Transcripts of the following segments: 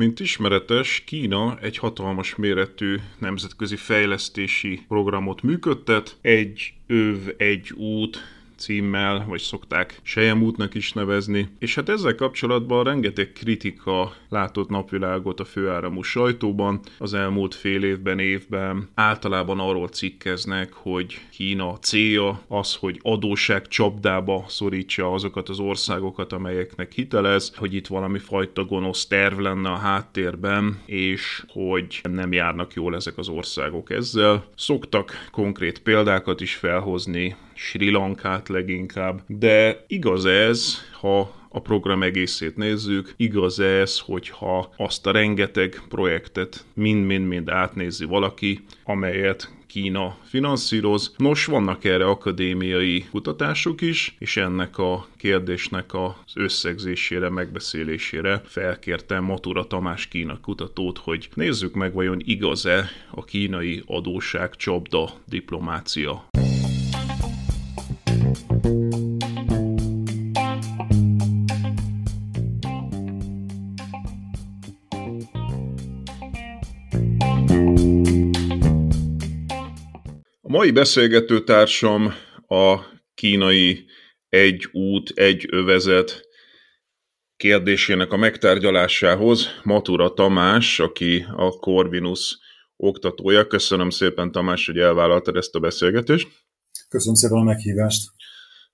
Mint ismeretes, Kína egy hatalmas méretű nemzetközi fejlesztési programot működtet. Egy öv, egy út címmel, vagy szokták Sejemútnak is nevezni. És hát ezzel kapcsolatban rengeteg kritika látott napvilágot a főáramú sajtóban az elmúlt fél évben, évben. Általában arról cikkeznek, hogy Kína célja az, hogy adóság csapdába szorítsa azokat az országokat, amelyeknek hitelez, hogy itt valami fajta gonosz terv lenne a háttérben, és hogy nem járnak jól ezek az országok ezzel. Szoktak konkrét példákat is felhozni, Sri Lankát leginkább, de igaz ez, ha a program egészét nézzük, igaz ez, hogyha azt a rengeteg projektet mind-mind-mind átnézi valaki, amelyet Kína finanszíroz. Nos, vannak erre akadémiai kutatások is, és ennek a kérdésnek az összegzésére, megbeszélésére felkértem Matura Tamás Kína kutatót, hogy nézzük meg, vajon igaz-e a kínai adóság csapda diplomácia. Mai beszélgető társam a kínai egy út, egy övezet kérdésének a megtárgyalásához Matura Tamás, aki a Corvinus oktatója. Köszönöm szépen Tamás, hogy elvállaltad ezt a beszélgetést. Köszönöm szépen a meghívást.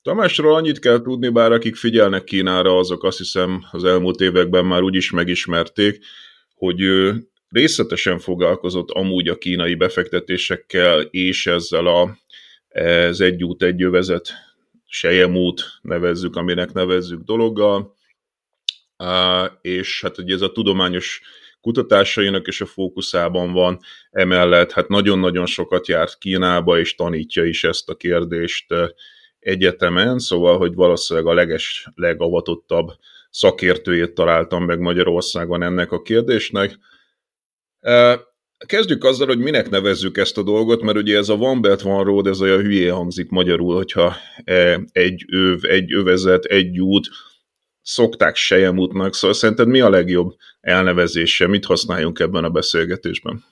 Tamásról annyit kell tudni, bár akik figyelnek Kínára, azok azt hiszem az elmúlt években már úgy is megismerték, hogy ő részletesen foglalkozott amúgy a kínai befektetésekkel, és ezzel a, ez egy út, egy jövezet, sejemút nevezzük, aminek nevezzük dologgal, és hát ugye ez a tudományos kutatásainak és a fókuszában van, emellett hát nagyon-nagyon sokat járt Kínába, és tanítja is ezt a kérdést egyetemen, szóval, hogy valószínűleg a leges, legavatottabb szakértőjét találtam meg Magyarországon ennek a kérdésnek. Kezdjük azzal, hogy minek nevezzük ezt a dolgot, mert ugye ez a One Belt One Road, ez olyan hülyé hangzik magyarul, hogyha egy öv, egy övezet, egy út, szokták sejemútnak, szóval szerinted mi a legjobb elnevezése, mit használjunk ebben a beszélgetésben?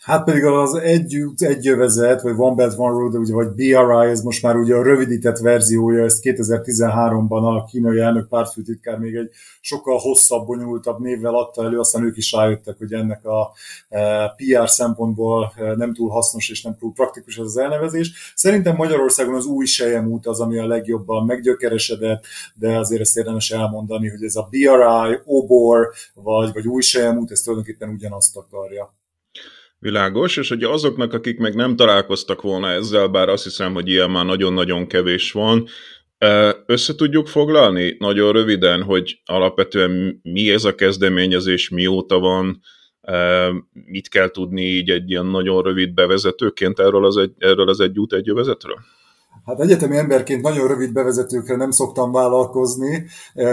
Hát pedig az egy, egy jövezet, vagy One Belt One Road, ugye, vagy BRI, ez most már ugye a rövidített verziója, ezt 2013-ban a kínai elnök pártfőtitkár még egy sokkal hosszabb, bonyolultabb névvel adta elő, aztán ők is rájöttek, hogy ennek a e, PR szempontból e, nem túl hasznos és nem túl praktikus ez az elnevezés. Szerintem Magyarországon az új út az, ami a legjobban meggyökeresedett, de azért ezt érdemes elmondani, hogy ez a BRI, OBOR, vagy, vagy új út, ez tulajdonképpen ugyanazt akarja. Világos, és hogy azoknak, akik meg nem találkoztak volna ezzel, bár azt hiszem, hogy ilyen már nagyon-nagyon kevés van, össze tudjuk foglalni nagyon röviden, hogy alapvetően mi ez a kezdeményezés, mióta van, mit kell tudni így egy ilyen nagyon rövid bevezetőként erről az egy, erről az egy út, egy jövezetről? Hát egyetemi emberként nagyon rövid bevezetőkre nem szoktam vállalkozni,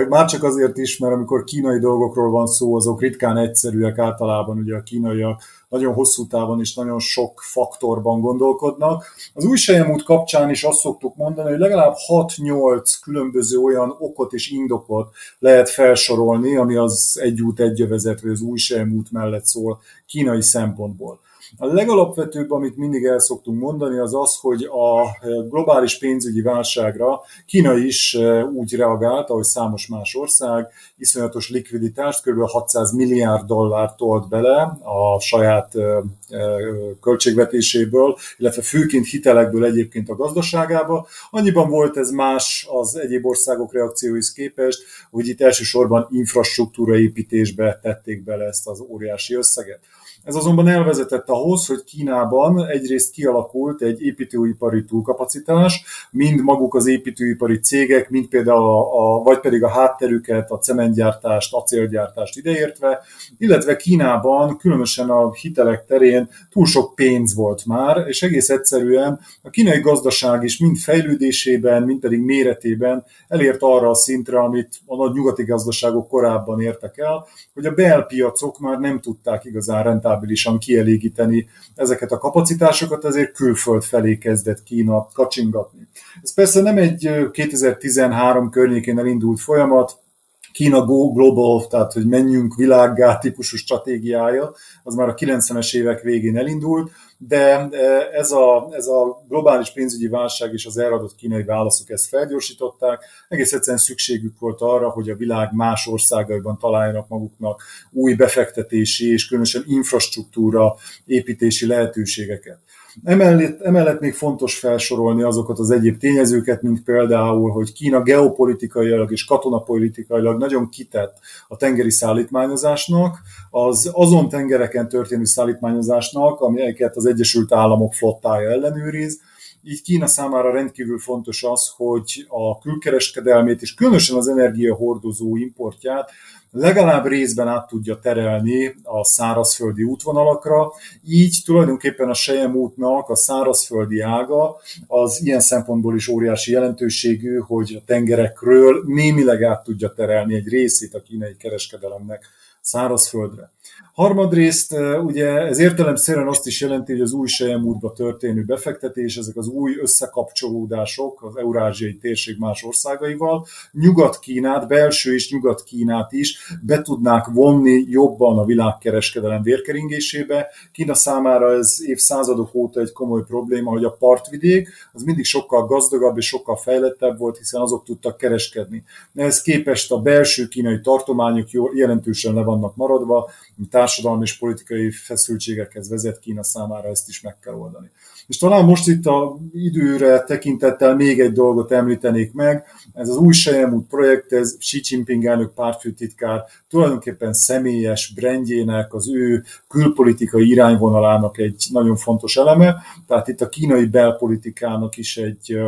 már csak azért is, mert amikor kínai dolgokról van szó, azok ritkán egyszerűek általában, ugye a kínaiak nagyon hosszú távon is nagyon sok faktorban gondolkodnak. Az új sejemút kapcsán is azt szoktuk mondani, hogy legalább 6-8 különböző olyan okot és indokot lehet felsorolni, ami az egy út, az új sejemút mellett szól kínai szempontból. A legalapvetőbb, amit mindig el szoktunk mondani, az az, hogy a globális pénzügyi válságra Kína is úgy reagált, ahogy számos más ország, iszonyatos likviditást, kb. 600 milliárd dollárt tolt bele a saját költségvetéséből, illetve főként hitelekből egyébként a gazdaságába. Annyiban volt ez más az egyéb országok reakcióihoz képest, hogy itt elsősorban infrastruktúra építésbe tették bele ezt az óriási összeget. Ez azonban elvezetett ahhoz, hogy Kínában egyrészt kialakult egy építőipari túlkapacitás, mind maguk az építőipari cégek, mind például a, a, vagy pedig a hátterüket, a cementgyártást, acélgyártást ideértve, illetve Kínában, különösen a hitelek terén túl sok pénz volt már, és egész egyszerűen a kínai gazdaság is mind fejlődésében, mind pedig méretében elért arra a szintre, amit a nagy nyugati gazdaságok korábban értek el, hogy a belpiacok már nem tudták igazán rentábilisan rentábilisan kielégíteni ezeket a kapacitásokat, ezért külföld felé kezdett Kína kacsingatni. Ez persze nem egy 2013 környékén elindult folyamat, Kína Go Global, tehát hogy menjünk világgá típusú stratégiája, az már a 90-es évek végén elindult, de e, ez a, ez a globális pénzügyi válság és az eladott kínai válaszok ezt felgyorsították. Egész egyszerűen szükségük volt arra, hogy a világ más országaiban találjanak maguknak új befektetési és különösen infrastruktúra építési lehetőségeket. Emellett, emellett még fontos felsorolni azokat az egyéb tényezőket, mint például, hogy Kína geopolitikailag és katonapolitikailag nagyon kitett a tengeri szállítmányozásnak, az azon tengereken történő szállítmányozásnak, amelyeket az Egyesült Államok flottája ellenőriz, így Kína számára rendkívül fontos az, hogy a külkereskedelmét és különösen az energiahordozó importját legalább részben át tudja terelni a szárazföldi útvonalakra, így tulajdonképpen a Sejem útnak a szárazföldi ága az ilyen szempontból is óriási jelentőségű, hogy a tengerekről némileg át tudja terelni egy részét a kínai kereskedelemnek szárazföldre. Harmadrészt ugye ez értelemszerűen azt is jelenti, hogy az új sejemútba történő befektetés, ezek az új összekapcsolódások az eurázsiai térség más országaival, Nyugat-Kínát, belső és Nyugat-Kínát is be tudnák vonni jobban a világkereskedelem vérkeringésébe. Kína számára ez évszázadok óta egy komoly probléma, hogy a partvidék az mindig sokkal gazdagabb és sokkal fejlettebb volt, hiszen azok tudtak kereskedni. Ehhez képest a belső kínai tartományok jelentősen le vannak maradva, társadalmi és politikai feszültségekhez vezet Kína számára, ezt is meg kell oldani. És talán most itt a időre tekintettel még egy dolgot említenék meg, ez az új Sejemút projekt, ez Xi Jinping elnök pártfőtitkár tulajdonképpen személyes brandjének, az ő külpolitikai irányvonalának egy nagyon fontos eleme, tehát itt a kínai belpolitikának is egy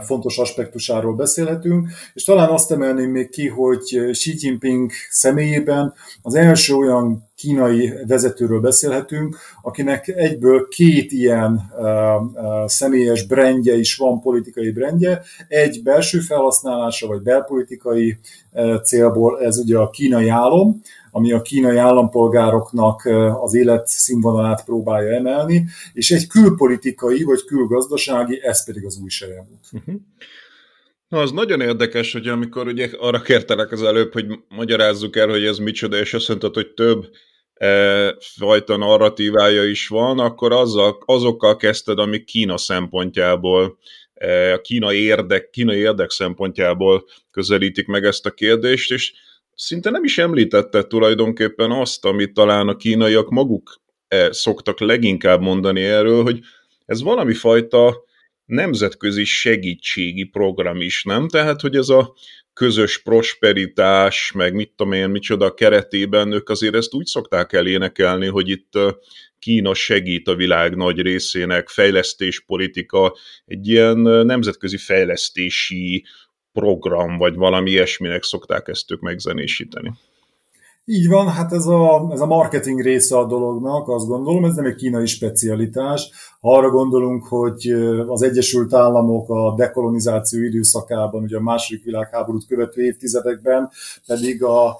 fontos aspektusáról beszélhetünk, és talán azt emelném még ki, hogy Xi Jinping személyében az első olyan kínai vezetőről beszélhetünk, akinek egyből két ilyen uh, uh, személyes brendje is van, politikai brendje, egy belső felhasználása, vagy belpolitikai célból, ez ugye a kínai álom, ami a kínai állampolgároknak az életszínvonalát próbálja emelni, és egy külpolitikai vagy külgazdasági, ez pedig az új sejemút. Uh-huh. Na, az nagyon érdekes, hogy amikor ugye arra kértelek az előbb, hogy magyarázzuk el, hogy ez micsoda, és azt mondtad, hogy több e, fajta narratívája is van, akkor azzal, azokkal kezdted, amik Kína szempontjából, e, a Kína érdek, Kína érdek szempontjából közelítik meg ezt a kérdést, és szinte nem is említette tulajdonképpen azt, amit talán a kínaiak maguk eh, szoktak leginkább mondani erről, hogy ez valami fajta nemzetközi segítségi program is, nem? Tehát, hogy ez a közös prosperitás, meg mit tudom én, micsoda keretében, ők azért ezt úgy szokták elénekelni, hogy itt eh, Kína segít a világ nagy részének, fejlesztéspolitika, egy ilyen eh, nemzetközi fejlesztési program, vagy valami ilyesminek szokták ezt ők megzenésíteni. Így van, hát ez a, ez a marketing része a dolognak, azt gondolom, ez nem egy kínai specialitás. Ha arra gondolunk, hogy az Egyesült Államok a dekolonizáció időszakában, ugye a második világháborút követő évtizedekben pedig a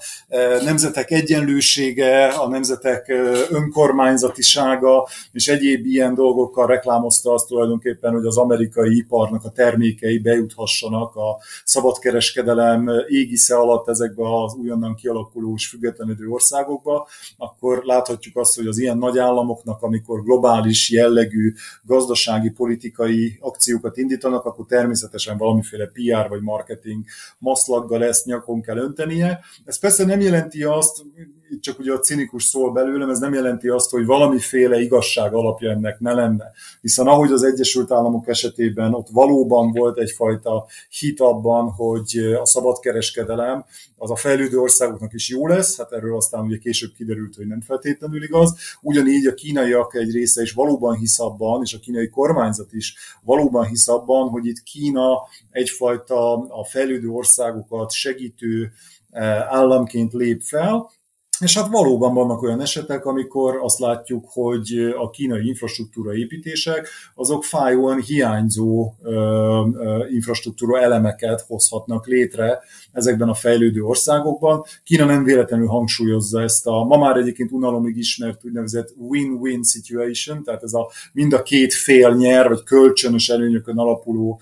nemzetek egyenlősége, a nemzetek önkormányzatisága és egyéb ilyen dolgokkal reklámozta azt tulajdonképpen, hogy az amerikai iparnak a termékei bejuthassanak a szabadkereskedelem égisze alatt ezekbe az újonnan kialakuló és függetlenedő országokba, akkor láthatjuk azt, hogy az ilyen nagy államoknak, amikor globális jellegű gazdasági, politikai akciókat indítanak, akkor természetesen valamiféle PR vagy marketing maszlaggal ezt nyakon kell öntenie. Ez persze nem jelenti azt, csak ugye a cinikus szól belőlem, ez nem jelenti azt, hogy valamiféle igazság alapja ennek ne lenne. Hiszen ahogy az Egyesült Államok esetében ott valóban volt egyfajta hit abban, hogy a szabadkereskedelem az a fejlődő országoknak is jó lesz, hát erről aztán ugye később kiderült, hogy nem feltétlenül igaz. Ugyanígy a kínaiak egy része is valóban hisz abban, és a kínai kormányzat is valóban hisz abban, hogy itt Kína egyfajta a fejlődő országokat segítő eh, államként lép fel, és hát valóban vannak olyan esetek, amikor azt látjuk, hogy a kínai infrastruktúra építések azok fájóan hiányzó infrastruktúra elemeket hozhatnak létre ezekben a fejlődő országokban. Kína nem véletlenül hangsúlyozza ezt a ma már egyébként unalomig ismert úgynevezett win-win situation, tehát ez a mind a két fél nyer, vagy kölcsönös előnyökön alapuló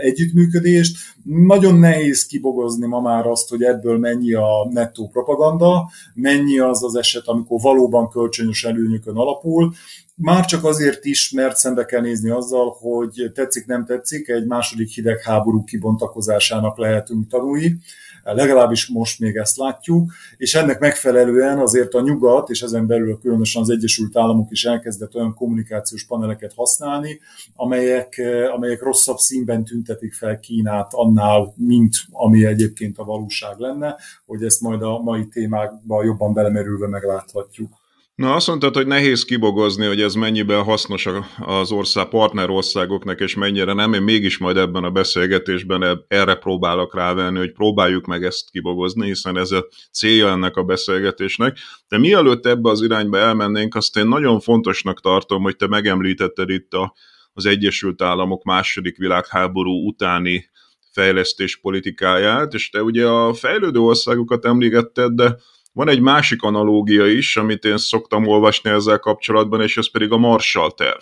együttműködést. Nagyon nehéz kibogozni ma már azt, hogy ebből mennyi a nettó propaganda, mennyi az az eset, amikor valóban kölcsönös előnyökön alapul, már csak azért is, mert szembe kell nézni azzal, hogy tetszik, nem tetszik, egy második hidegháború kibontakozásának lehetünk tanulni, legalábbis most még ezt látjuk, és ennek megfelelően azért a nyugat, és ezen belül különösen az Egyesült Államok is elkezdett olyan kommunikációs paneleket használni, amelyek, amelyek rosszabb színben tüntetik fel Kínát annál, mint ami egyébként a valóság lenne, hogy ezt majd a mai témákban jobban belemerülve megláthatjuk. Na azt mondtad, hogy nehéz kibogozni, hogy ez mennyiben hasznos az ország partnerországoknak, és mennyire nem. Én mégis majd ebben a beszélgetésben erre próbálok rávenni, hogy próbáljuk meg ezt kibogozni, hiszen ez a célja ennek a beszélgetésnek. De mielőtt ebbe az irányba elmennénk, azt én nagyon fontosnak tartom, hogy te megemlítetted itt a, az Egyesült Államok második világháború utáni fejlesztés politikáját, és te ugye a fejlődő országokat említetted, de van egy másik analógia is, amit én szoktam olvasni ezzel kapcsolatban, és ez pedig a Marshall terv.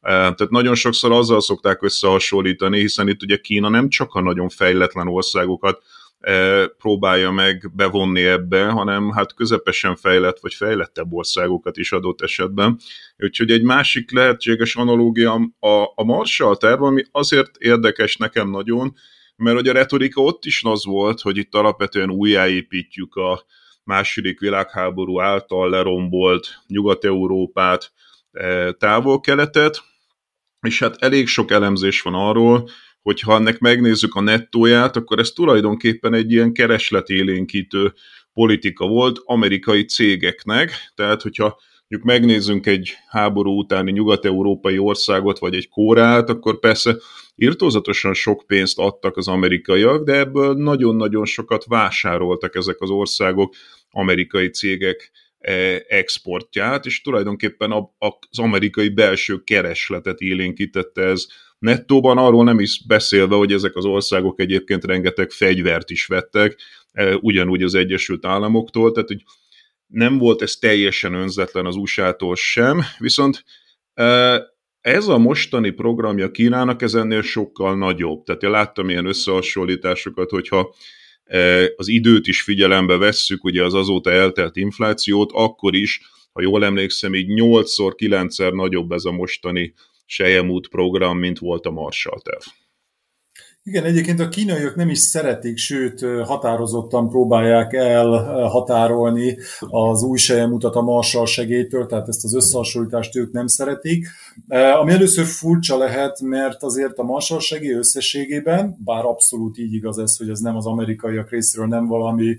E, tehát nagyon sokszor azzal szokták összehasonlítani, hiszen itt ugye Kína nem csak a nagyon fejletlen országokat e, próbálja meg bevonni ebbe, hanem hát közepesen fejlett vagy fejlettebb országokat is adott esetben. Úgyhogy egy másik lehetséges analógia a, a Marshall terv, ami azért érdekes nekem nagyon, mert hogy a retorika ott is az volt, hogy itt alapvetően újjáépítjük a, második világháború által lerombolt Nyugat-Európát, e, távol-keletet, és hát elég sok elemzés van arról, hogy ha ennek megnézzük a nettóját, akkor ez tulajdonképpen egy ilyen keresletélénkítő politika volt amerikai cégeknek, tehát hogyha mondjuk megnézzünk egy háború utáni nyugat-európai országot, vagy egy kórát, akkor persze írtózatosan sok pénzt adtak az amerikaiak, de ebből nagyon-nagyon sokat vásároltak ezek az országok amerikai cégek e, exportját, és tulajdonképpen az amerikai belső keresletet élénkítette ez nettóban, arról nem is beszélve, hogy ezek az országok egyébként rengeteg fegyvert is vettek, e, ugyanúgy az Egyesült Államoktól, tehát hogy nem volt ez teljesen önzetlen az USA-tól sem, viszont e, ez a mostani programja Kínának ez ennél sokkal nagyobb. Tehát én láttam ilyen összehasonlításokat, hogyha az időt is figyelembe vesszük, ugye az azóta eltelt inflációt, akkor is, ha jól emlékszem, így 8-szor, 9-szer nagyobb ez a mostani Sejemút program, mint volt a Marshall terv. Igen, egyébként a kínaiak nem is szeretik, sőt határozottan próbálják elhatárolni az új sejemutat a Marshall segélytől, tehát ezt az összehasonlítást ők nem szeretik. Ami először furcsa lehet, mert azért a Marshall segély összességében, bár abszolút így igaz ez, hogy ez nem az amerikaiak részéről nem valami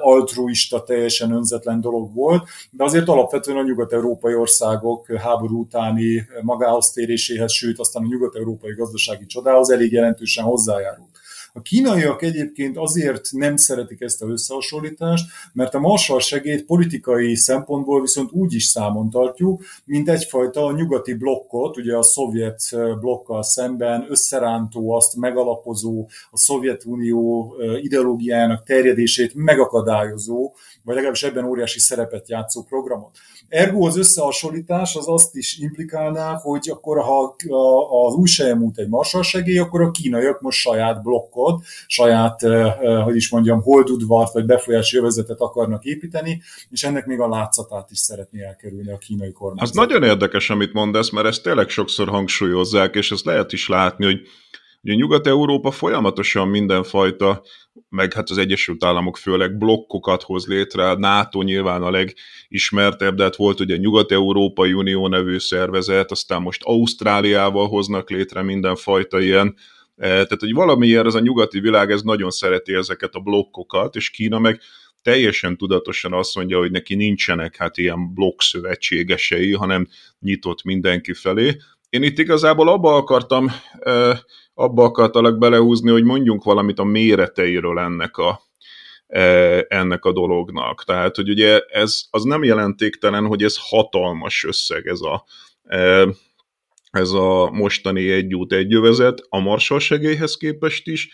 altruista, teljesen önzetlen dolog volt, de azért alapvetően a nyugat-európai országok háború utáni magához téréséhez, sőt aztán a nyugat-európai gazdasági csodához elég jelentősen hozzájárult. A kínaiak egyébként azért nem szeretik ezt a összehasonlítást, mert a Marshall segélyt politikai szempontból viszont úgy is számon tartjuk, mint egyfajta nyugati blokkot, ugye a szovjet blokkal szemben összerántó, azt megalapozó, a Szovjetunió ideológiájának terjedését megakadályozó, vagy legalábbis ebben óriási szerepet játszó programot. Ergo az összehasonlítás az azt is implikálná, hogy akkor ha az új sejemút egy Marshall segély, akkor a kínaiak most saját blokkot, saját, hogy is mondjam, holdudvart vagy befolyási övezetet akarnak építeni, és ennek még a látszatát is szeretné elkerülni a kínai kormány. Az nagyon érdekes, amit mondasz, mert ezt tényleg sokszor hangsúlyozzák, és ezt lehet is látni, hogy Ugye Nyugat-Európa folyamatosan mindenfajta, meg hát az Egyesült Államok főleg blokkokat hoz létre, a NATO nyilván a legismertebb, de hát volt ugye Nyugat-Európai Unió nevű szervezet, aztán most Ausztráliával hoznak létre mindenfajta ilyen e, tehát, hogy valamiért ez a nyugati világ ez nagyon szereti ezeket a blokkokat, és Kína meg teljesen tudatosan azt mondja, hogy neki nincsenek hát ilyen blokkszövetségesei, hanem nyitott mindenki felé. Én itt igazából abba akartam e, abba akartalak belehúzni, hogy mondjunk valamit a méreteiről ennek a, e, ennek a dolognak. Tehát, hogy ugye ez az nem jelentéktelen, hogy ez hatalmas összeg, ez a, e, ez a mostani egy út a Marshall segélyhez képest is,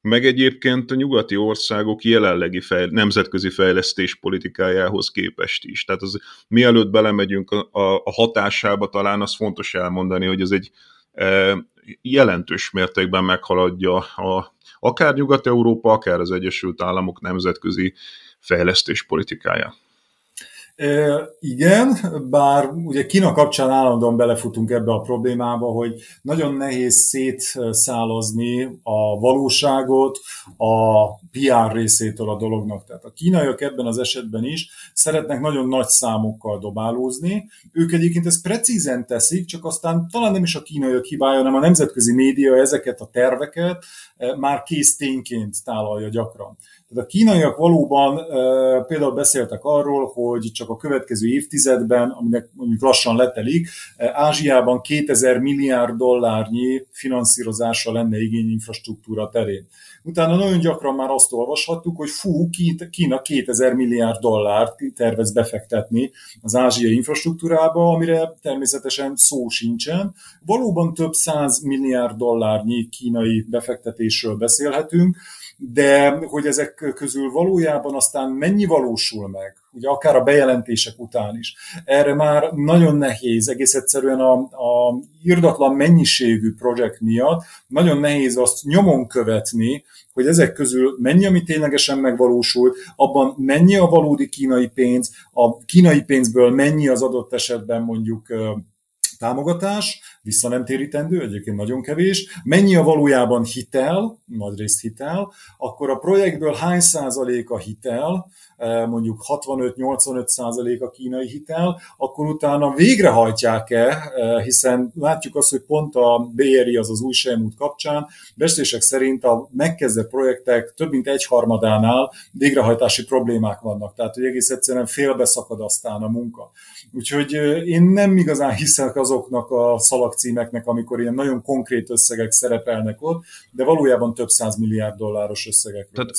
meg egyébként a nyugati országok jelenlegi fejl- nemzetközi fejlesztés politikájához képest is. Tehát az, mielőtt belemegyünk a, a, a hatásába, talán az fontos elmondani, hogy ez egy jelentős mértékben meghaladja a, akár Nyugat-Európa, akár az Egyesült Államok nemzetközi fejlesztés politikáját. Igen, bár ugye Kína kapcsán állandóan belefutunk ebbe a problémába, hogy nagyon nehéz szétszálozni a valóságot a PR részétől a dolognak. Tehát a kínaiak ebben az esetben is szeretnek nagyon nagy számokkal dobálózni. Ők egyébként ezt precízen teszik, csak aztán talán nem is a kínaiak hibája, hanem a nemzetközi média ezeket a terveket már kész tényként tálalja gyakran. Tehát a kínaiak valóban például beszéltek arról, hogy csak a következő évtizedben, aminek mondjuk lassan letelik, Ázsiában 2000 milliárd dollárnyi finanszírozásra lenne igény infrastruktúra terén. Utána nagyon gyakran már azt olvashattuk, hogy fú, Kína 2000 milliárd dollárt tervez befektetni az ázsiai infrastruktúrába, amire természetesen szó sincsen. Valóban több száz milliárd dollárnyi kínai befektetésről beszélhetünk, de hogy ezek közül valójában aztán mennyi valósul meg, ugye akár a bejelentések után is, erre már nagyon nehéz, egész egyszerűen a, a irdatlan mennyiségű projekt miatt nagyon nehéz azt nyomon követni, hogy ezek közül mennyi, ami ténylegesen megvalósult, abban mennyi a valódi kínai pénz, a kínai pénzből mennyi az adott esetben mondjuk támogatás, vissza nem térítendő, egyébként nagyon kevés, mennyi a valójában hitel, nagyrészt hitel, akkor a projektből hány százalék a hitel, mondjuk 65-85 százalék a kínai hitel, akkor utána végrehajtják-e, e, hiszen látjuk azt, hogy pont a BRI, az az új sejmút kapcsán, beszélések szerint a megkezdett projektek több mint egyharmadánál végrehajtási problémák vannak, tehát hogy egész egyszerűen félbeszakad aztán a munka. Úgyhogy én nem igazán hiszek azoknak a szalagcímeknek, amikor ilyen nagyon konkrét összegek szerepelnek ott, de valójában több száz milliárd dolláros összegek. Tehát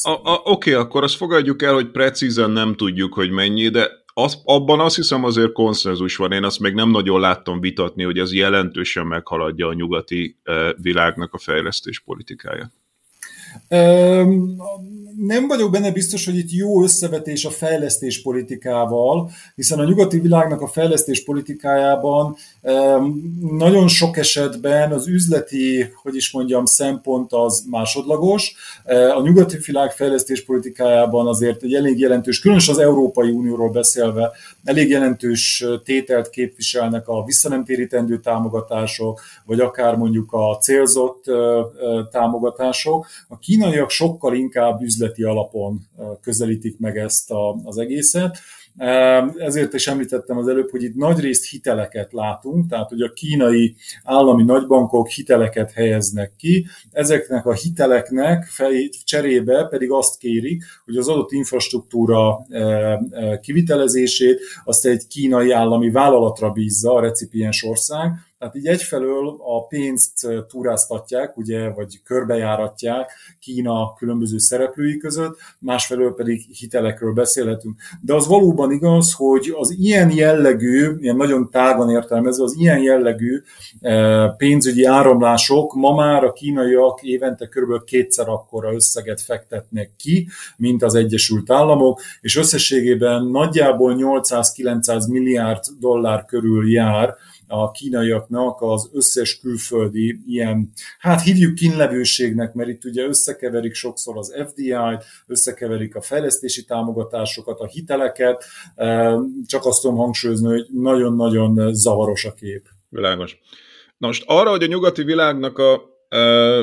oké, okay, akkor azt fogadjuk el, hogy precízen nem tudjuk, hogy mennyi, de az, abban azt hiszem azért konszenzus van, én azt még nem nagyon láttam vitatni, hogy ez jelentősen meghaladja a nyugati világnak a fejlesztés politikáját. Nem vagyok benne biztos, hogy itt jó összevetés a fejlesztés politikával, hiszen a nyugati világnak a fejlesztés politikájában nagyon sok esetben az üzleti, hogy is mondjam, szempont az másodlagos. A nyugati világ fejlesztés politikájában azért egy elég jelentős, különösen az Európai Unióról beszélve, elég jelentős tételt képviselnek a visszanemtérítendő támogatások, vagy akár mondjuk a célzott támogatások. A kínaiak sokkal inkább üzleti alapon közelítik meg ezt az egészet. Ezért is említettem az előbb, hogy itt nagyrészt hiteleket látunk, tehát hogy a kínai állami nagybankok hiteleket helyeznek ki, ezeknek a hiteleknek cserébe pedig azt kérik, hogy az adott infrastruktúra kivitelezését azt egy kínai állami vállalatra bízza a recipiens ország, Tehát így egyfelől a pénzt túráztatják, ugye, vagy körbejáratják Kína különböző szereplői között, másfelől pedig hitelekről beszélhetünk. De az valóban igaz, hogy az ilyen jellegű, ilyen nagyon tágan értelmezve, az ilyen jellegű pénzügyi áramlások ma már a kínaiak évente kb. kétszer akkora összeget fektetnek ki, mint az Egyesült Államok, és összességében nagyjából 800-900 milliárd dollár körül jár a kínaiaknak az összes külföldi ilyen, hát hívjuk kínlevőségnek, mert itt ugye összekeverik sokszor az FDI-t, összekeverik a fejlesztési támogatásokat, a hiteleket, csak azt tudom hangsúlyozni, hogy nagyon-nagyon zavaros a kép. Világos. Na most arra, hogy a nyugati világnak a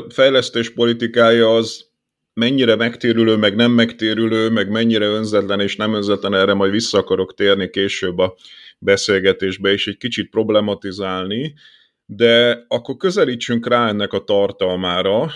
fejlesztés politikája az mennyire megtérülő, meg nem megtérülő, meg mennyire önzetlen és nem önzetlen, erre majd vissza akarok térni később a beszélgetésbe, és egy kicsit problematizálni, de akkor közelítsünk rá ennek a tartalmára.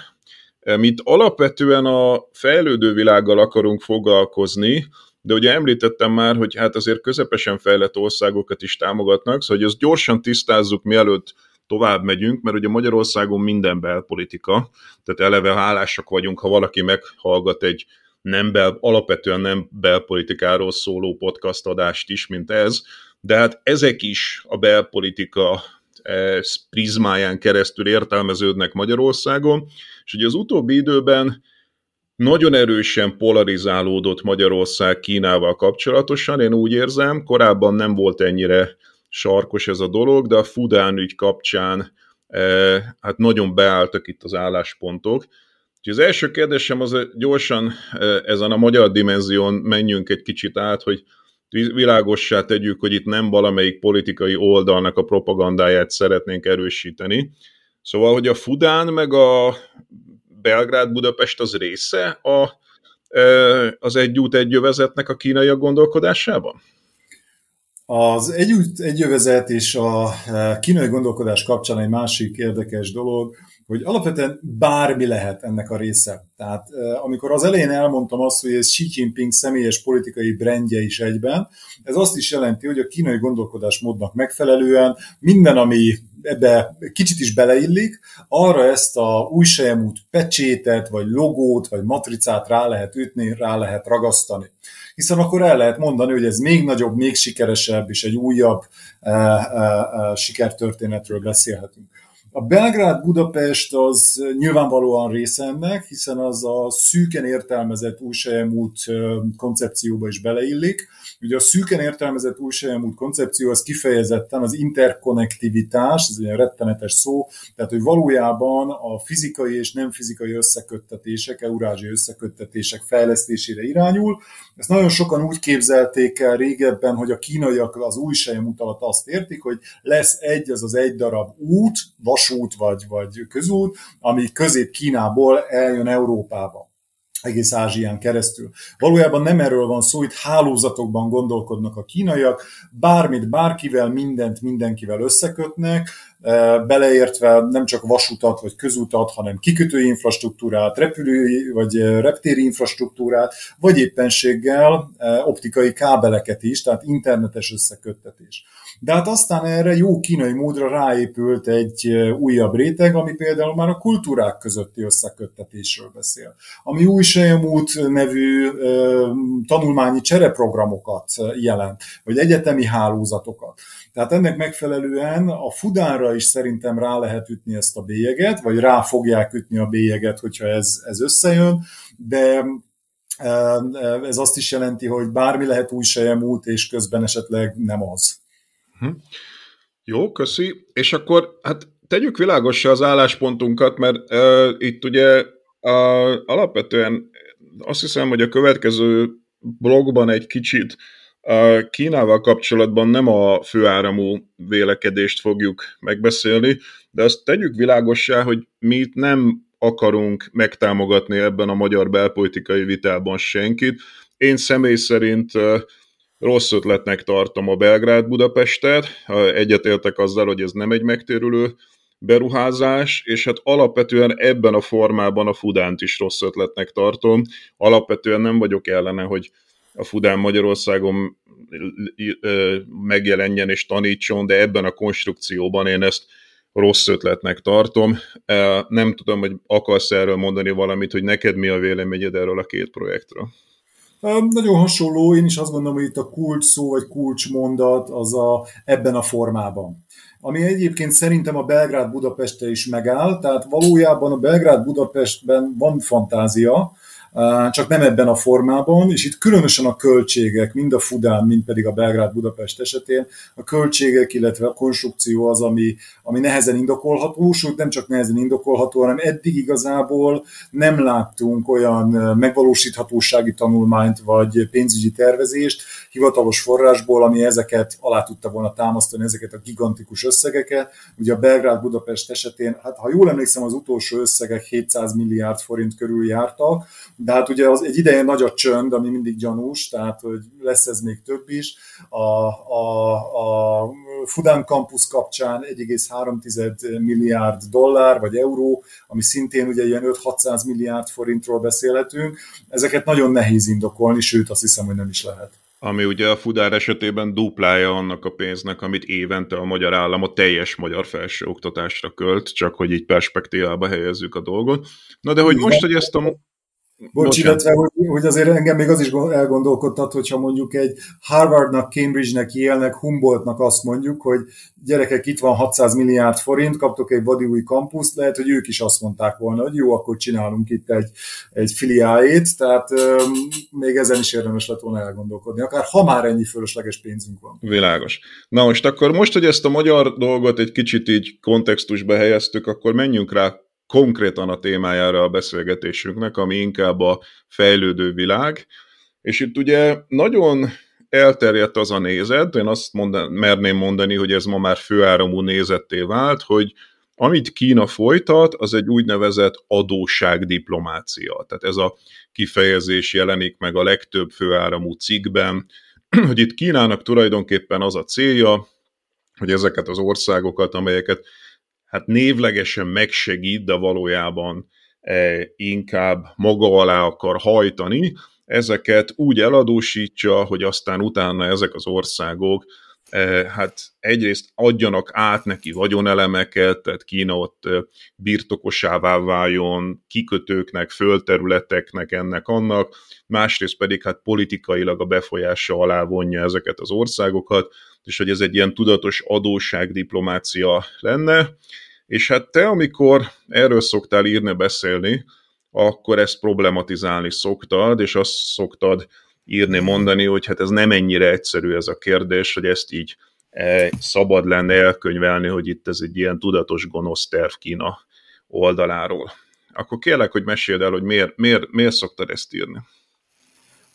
Mint alapvetően a fejlődő világgal akarunk foglalkozni, de ugye említettem már, hogy hát azért közepesen fejlett országokat is támogatnak, szóval hogy ezt gyorsan tisztázzuk, mielőtt tovább megyünk, mert ugye Magyarországon minden belpolitika, tehát eleve hálásak vagyunk, ha valaki meghallgat egy nem bel, alapvetően nem belpolitikáról szóló podcast adást is, mint ez, de hát ezek is a belpolitika eh, prizmáján keresztül értelmeződnek Magyarországon, és ugye az utóbbi időben nagyon erősen polarizálódott Magyarország Kínával kapcsolatosan, én úgy érzem, korábban nem volt ennyire sarkos ez a dolog, de a Fudán ügy kapcsán eh, hát nagyon beálltak itt az álláspontok. Úgyhogy az első kérdésem az gyorsan eh, ezen a magyar dimenzión menjünk egy kicsit át, hogy világossá tegyük, hogy itt nem valamelyik politikai oldalnak a propagandáját szeretnénk erősíteni. Szóval, hogy a Fudán meg a Belgrád-Budapest az része a, az egy út egy a kínai gondolkodásában? Az együtt egyövezet és a kínai gondolkodás kapcsán egy másik érdekes dolog, hogy alapvetően bármi lehet ennek a része. Tehát amikor az elején elmondtam azt, hogy ez Xi Jinping személyes politikai brandje is egyben, ez azt is jelenti, hogy a kínai gondolkodásmódnak megfelelően minden, ami ebbe kicsit is beleillik, arra ezt a új sejemút pecsétet, vagy logót, vagy matricát rá lehet ütni, rá lehet ragasztani. Hiszen akkor el lehet mondani, hogy ez még nagyobb, még sikeresebb, és egy újabb e, e, e, sikertörténetről beszélhetünk. A Belgrád-Budapest az nyilvánvalóan része ennek, hiszen az a szűken értelmezett újságút koncepcióba is beleillik. Ugye a szűken értelmezett újságút koncepció az kifejezetten az interkonnektivitás, ez egy rettenetes szó, tehát hogy valójában a fizikai és nem fizikai összeköttetések, eurázsi összeköttetések fejlesztésére irányul. Ezt nagyon sokan úgy képzelték el régebben, hogy a kínaiak az új alatt azt értik, hogy lesz egy, az az egy darab út, vas vasút vagy, vagy közút, ami közép-Kínából eljön Európába egész Ázsián keresztül. Valójában nem erről van szó, itt hálózatokban gondolkodnak a kínaiak, bármit, bárkivel, mindent mindenkivel összekötnek, e, beleértve nem csak vasutat vagy közutat, hanem kikötői infrastruktúrát, repülői vagy reptéri infrastruktúrát, vagy éppenséggel e, optikai kábeleket is, tehát internetes összeköttetés. De hát aztán erre jó kínai módra ráépült egy újabb réteg, ami például már a kultúrák közötti összeköttetésről beszél. Ami új Sejemút nevű tanulmányi csereprogramokat jelent, vagy egyetemi hálózatokat. Tehát ennek megfelelően a Fudánra is szerintem rá lehet ütni ezt a bélyeget, vagy rá fogják ütni a bélyeget, hogyha ez, ez összejön, de ez azt is jelenti, hogy bármi lehet új sejemút, és közben esetleg nem az. Hm. Jó, köszi. És akkor hát tegyük világosra az álláspontunkat, mert uh, itt ugye uh, alapvetően azt hiszem, hogy a következő blogban egy kicsit uh, Kínával kapcsolatban nem a főáramú vélekedést fogjuk megbeszélni, de azt tegyük világossá, hogy mi itt nem akarunk megtámogatni ebben a magyar belpolitikai vitában senkit. Én személy szerint uh, Rossz ötletnek tartom a Belgrád-Budapestet, egyetértek azzal, hogy ez nem egy megtérülő beruházás, és hát alapvetően ebben a formában a Fudánt is rossz ötletnek tartom. Alapvetően nem vagyok ellene, hogy a Fudán Magyarországon megjelenjen és tanítson, de ebben a konstrukcióban én ezt rossz ötletnek tartom. Nem tudom, hogy akarsz erről mondani valamit, hogy neked mi a véleményed erről a két projektről. Nagyon hasonló, én is azt gondolom, hogy itt a kulcs szó vagy kulcsmondat az a, ebben a formában. Ami egyébként szerintem a Belgrád Budapestre is megáll, tehát valójában a Belgrád Budapestben van fantázia, csak nem ebben a formában, és itt különösen a költségek, mind a Fudán, mind pedig a Belgrád-Budapest esetén, a költségek, illetve a konstrukció az, ami, ami nehezen indokolható, sőt nem csak nehezen indokolható, hanem eddig igazából nem láttunk olyan megvalósíthatósági tanulmányt vagy pénzügyi tervezést hivatalos forrásból, ami ezeket alá tudta volna támasztani, ezeket a gigantikus összegeket. Ugye a Belgrád-Budapest esetén, hát ha jól emlékszem, az utolsó összegek 700 milliárd forint körül jártak, de hát ugye az egy ideje nagy a csönd, ami mindig gyanús, tehát hogy lesz ez még több is. A, a, a Fudan Campus kapcsán 1,3 milliárd dollár vagy euró, ami szintén ugye ilyen 5-600 milliárd forintról beszélhetünk. Ezeket nagyon nehéz indokolni, sőt azt hiszem, hogy nem is lehet ami ugye a Fudár esetében duplája annak a pénznek, amit évente a magyar állam a teljes magyar felsőoktatásra költ, csak hogy így perspektívába helyezzük a dolgot. Na de hogy most, hogy ezt a Bocs, illetve, hogy, hogy azért engem még az is elgondolkodtat, hogyha mondjuk egy Harvardnak, Cambridge-nek, Yale-nek, Humboldtnak azt mondjuk, hogy gyerekek, itt van 600 milliárd forint, kaptok egy vadi új kampuszt, lehet, hogy ők is azt mondták volna, hogy jó, akkor csinálunk itt egy, egy filiáét, tehát um, még ezen is érdemes lett volna elgondolkodni, akár ha már ennyi fölösleges pénzünk van. Világos. Na most akkor most, hogy ezt a magyar dolgot egy kicsit így kontextusba helyeztük, akkor menjünk rá konkrétan a témájára a beszélgetésünknek, ami inkább a fejlődő világ. És itt ugye nagyon elterjedt az a nézet, én azt mondan, merném mondani, hogy ez ma már főáramú nézetté vált, hogy amit Kína folytat, az egy úgynevezett adósságdiplomácia. Tehát ez a kifejezés jelenik meg a legtöbb főáramú cikkben, hogy itt Kínának tulajdonképpen az a célja, hogy ezeket az országokat, amelyeket hát névlegesen megsegít, de valójában e, inkább maga alá akar hajtani, ezeket úgy eladósítsa, hogy aztán utána ezek az országok hát egyrészt adjanak át neki vagyonelemeket, tehát Kína ott birtokosává váljon kikötőknek, földterületeknek, ennek annak, másrészt pedig hát politikailag a befolyása alá vonja ezeket az országokat, és hogy ez egy ilyen tudatos adósságdiplomácia lenne, és hát te, amikor erről szoktál írni, beszélni, akkor ezt problematizálni szoktad, és azt szoktad írni, mondani, hogy hát ez nem ennyire egyszerű ez a kérdés, hogy ezt így e, szabad lenne elkönyvelni, hogy itt ez egy ilyen tudatos gonosz terv Kína oldaláról. Akkor kérlek, hogy meséld el, hogy miért, miért, miért szoktad ezt írni.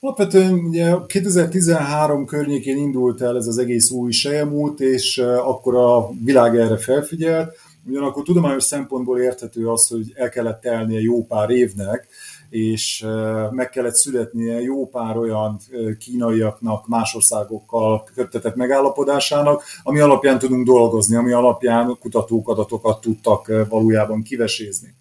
Alapvetően ugye 2013 környékén indult el ez az egész új sejemút, és akkor a világ erre felfigyelt. Ugyanakkor tudományos szempontból érthető az, hogy el kellett telnie jó pár évnek, és meg kellett születnie jó pár olyan kínaiaknak, más országokkal köttetett megállapodásának, ami alapján tudunk dolgozni, ami alapján kutatók adatokat tudtak valójában kivesézni.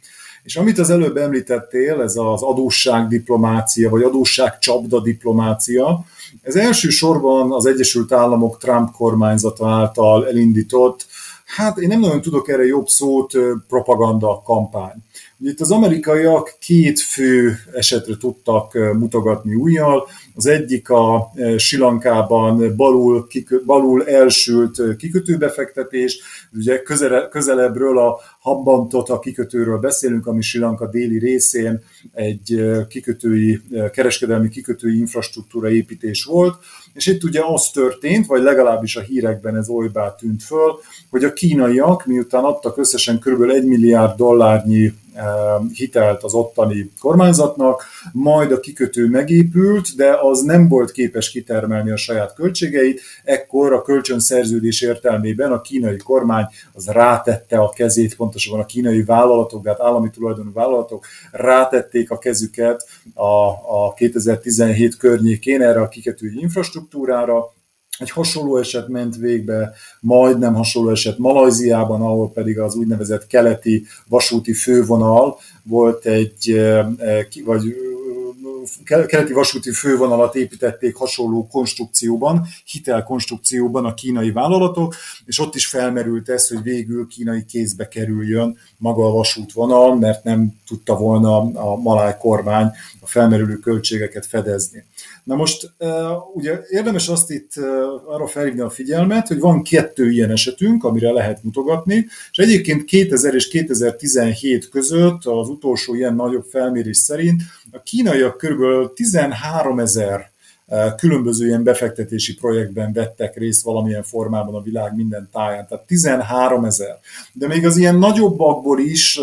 És amit az előbb említettél, ez az adósságdiplomácia, vagy adósságcsapda diplomácia, ez elsősorban az Egyesült Államok Trump kormányzata által elindított, hát én nem nagyon tudok erre jobb szót, propaganda kampány. Itt az amerikaiak két fő esetre tudtak mutogatni újjal. Az egyik a Silankában balul, balul elsült kikötőbefektetés, ugye közele, közelebbről a Habbantot a kikötőről beszélünk, ami Silanka déli részén egy kikötői, kereskedelmi kikötői infrastruktúra építés volt, és itt ugye az történt, vagy legalábbis a hírekben ez olybá tűnt föl, hogy a kínaiak, miután adtak összesen kb. 1 milliárd dollárnyi hitelt az ottani kormányzatnak, majd a kikötő megépült, de az nem volt képes kitermelni a saját költségeit, ekkor a kölcsönszerződés értelmében a kínai kormány az rátette a kezét, pontosabban a kínai vállalatok, tehát állami tulajdonú vállalatok rátették a kezüket a, a 2017 környékén erre a kikötői infrastruktúrára, egy hasonló eset ment végbe, majdnem hasonló eset Malajziában, ahol pedig az úgynevezett keleti vasúti fővonal volt egy, vagy keleti vasúti fővonalat építették hasonló konstrukcióban, hitelkonstrukcióban a kínai vállalatok, és ott is felmerült ez, hogy végül kínai kézbe kerüljön maga a vasútvonal, mert nem tudta volna a maláj kormány a felmerülő költségeket fedezni. Na most ugye érdemes azt itt arra felhívni a figyelmet, hogy van kettő ilyen esetünk, amire lehet mutogatni, és egyébként 2000 és 2017 között az utolsó ilyen nagyobb felmérés szerint a kínaiak kb. 13 ezer különböző ilyen befektetési projektben vettek részt valamilyen formában a világ minden táján, tehát 13 ezer. De még az ilyen nagyobbakból is,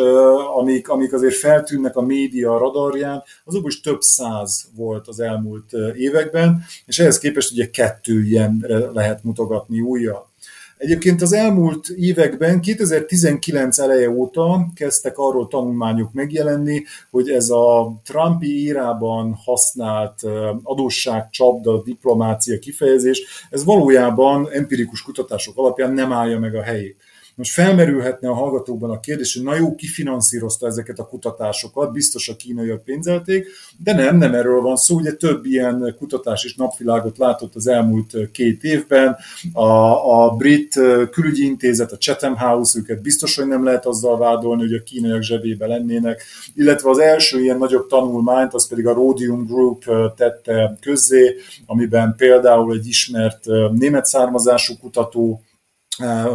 amik, amik azért feltűnnek a média radarján, azokból is több száz volt az elmúlt években, és ehhez képest ugye kettő ilyen lehet mutogatni újra. Egyébként az elmúlt években, 2019 eleje óta kezdtek arról tanulmányok megjelenni, hogy ez a Trumpi írában használt adósságcsapda, diplomácia kifejezés, ez valójában empirikus kutatások alapján nem állja meg a helyét. Most felmerülhetne a hallgatókban a kérdés, hogy na jó, ki ezeket a kutatásokat, biztos a kínaiak pénzelték, de nem, nem erről van szó, ugye több ilyen kutatás is napvilágot látott az elmúlt két évben, a, a brit külügyi intézet, a Chatham House, őket biztos, hogy nem lehet azzal vádolni, hogy a kínaiak zsebébe lennének, illetve az első ilyen nagyobb tanulmányt, az pedig a Rhodium Group tette közzé, amiben például egy ismert német származású kutató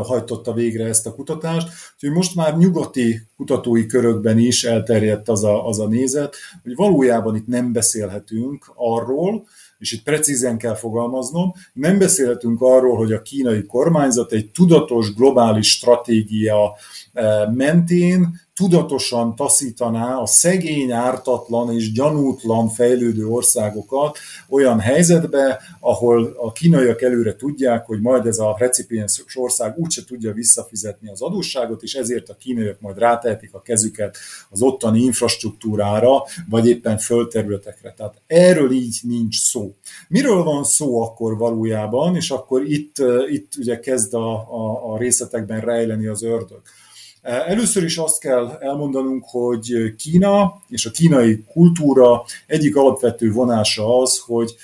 hajtotta végre ezt a kutatást. Úgyhogy most már nyugati kutatói körökben is elterjedt az a, az a nézet, hogy valójában itt nem beszélhetünk arról, és itt precízen kell fogalmaznom, nem beszélhetünk arról, hogy a kínai kormányzat egy tudatos globális stratégia mentén tudatosan taszítaná a szegény, ártatlan és gyanútlan fejlődő országokat olyan helyzetbe, ahol a kínaiak előre tudják, hogy majd ez a recipiens ország úgyse tudja visszafizetni az adósságot, és ezért a kínaiak majd rátehetik a kezüket az ottani infrastruktúrára, vagy éppen földterületekre. Tehát erről így nincs szó. Miről van szó akkor valójában, és akkor itt, itt ugye kezd a, a, a részletekben rejleni az ördög. Először is azt kell elmondanunk, hogy Kína és a kínai kultúra egyik alapvető vonása az, hogy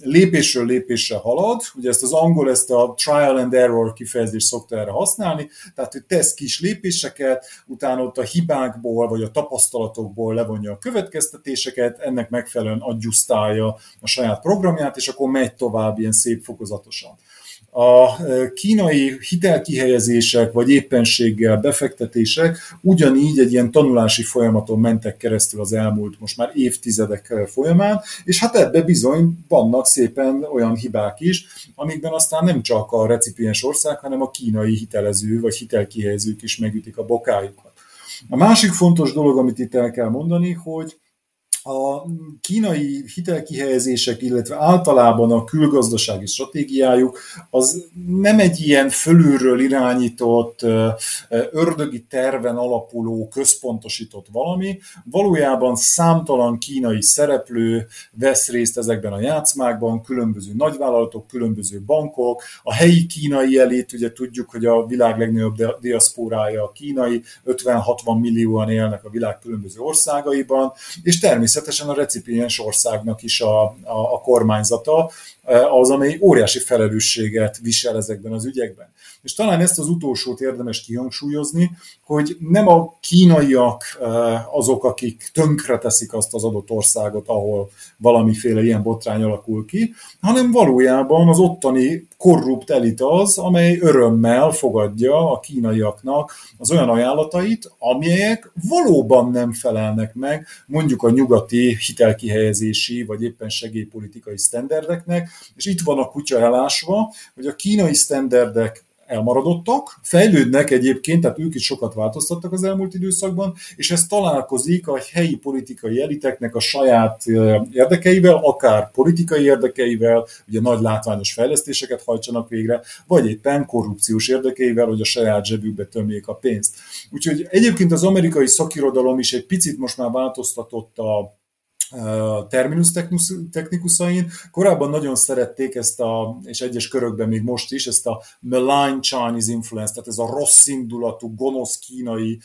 lépésről lépésre halad. Ugye ezt az angol ezt a trial and error kifejezést szokta erre használni, tehát hogy tesz kis lépéseket, utána ott a hibákból vagy a tapasztalatokból levonja a következtetéseket, ennek megfelelően adjusztálja a saját programját, és akkor megy tovább ilyen szép fokozatosan. A kínai hitelkihelyezések vagy éppenséggel befektetések ugyanígy egy ilyen tanulási folyamaton mentek keresztül az elmúlt most már évtizedek folyamán, és hát ebbe bizony vannak szépen olyan hibák is, amikben aztán nem csak a recipiens ország, hanem a kínai hitelező vagy hitelkihelyezők is megütik a bokájukat. A másik fontos dolog, amit itt el kell mondani, hogy a kínai hitelkihelyezések, illetve általában a külgazdasági stratégiájuk az nem egy ilyen fölülről irányított, ördögi terven alapuló, központosított valami. Valójában számtalan kínai szereplő vesz részt ezekben a játszmákban, különböző nagyvállalatok, különböző bankok, a helyi kínai elét, ugye tudjuk, hogy a világ legnagyobb diaszpórája a kínai, 50-60 millióan élnek a világ különböző országaiban, és természetesen természetesen a recipiens országnak is a, a, a kormányzata, eh, az, amely óriási felelősséget visel ezekben az ügyekben. És talán ezt az utolsót érdemes kihangsúlyozni, hogy nem a kínaiak eh, azok, akik tönkre teszik azt az adott országot, ahol valamiféle ilyen botrány alakul ki, hanem valójában az ottani korrupt elit az, amely örömmel fogadja a kínaiaknak az olyan ajánlatait, amelyek valóban nem felelnek meg mondjuk a nyugati hitelkihelyezési vagy éppen segélypolitikai sztenderdeknek, és itt van a kutya elásva, hogy a kínai sztenderdek elmaradottak, fejlődnek egyébként, tehát ők is sokat változtattak az elmúlt időszakban, és ez találkozik a helyi politikai eliteknek a saját érdekeivel, akár politikai érdekeivel, ugye nagy látványos fejlesztéseket hajtsanak végre, vagy éppen korrupciós érdekeivel, hogy a saját zsebükbe tömjék a pénzt. Úgyhogy egyébként az amerikai szakirodalom is egy picit most már változtatott a terminus technikusain. Korábban nagyon szerették ezt a, és egyes körökben még most is, ezt a malign Chinese influence, tehát ez a rossz indulatú, gonosz kínai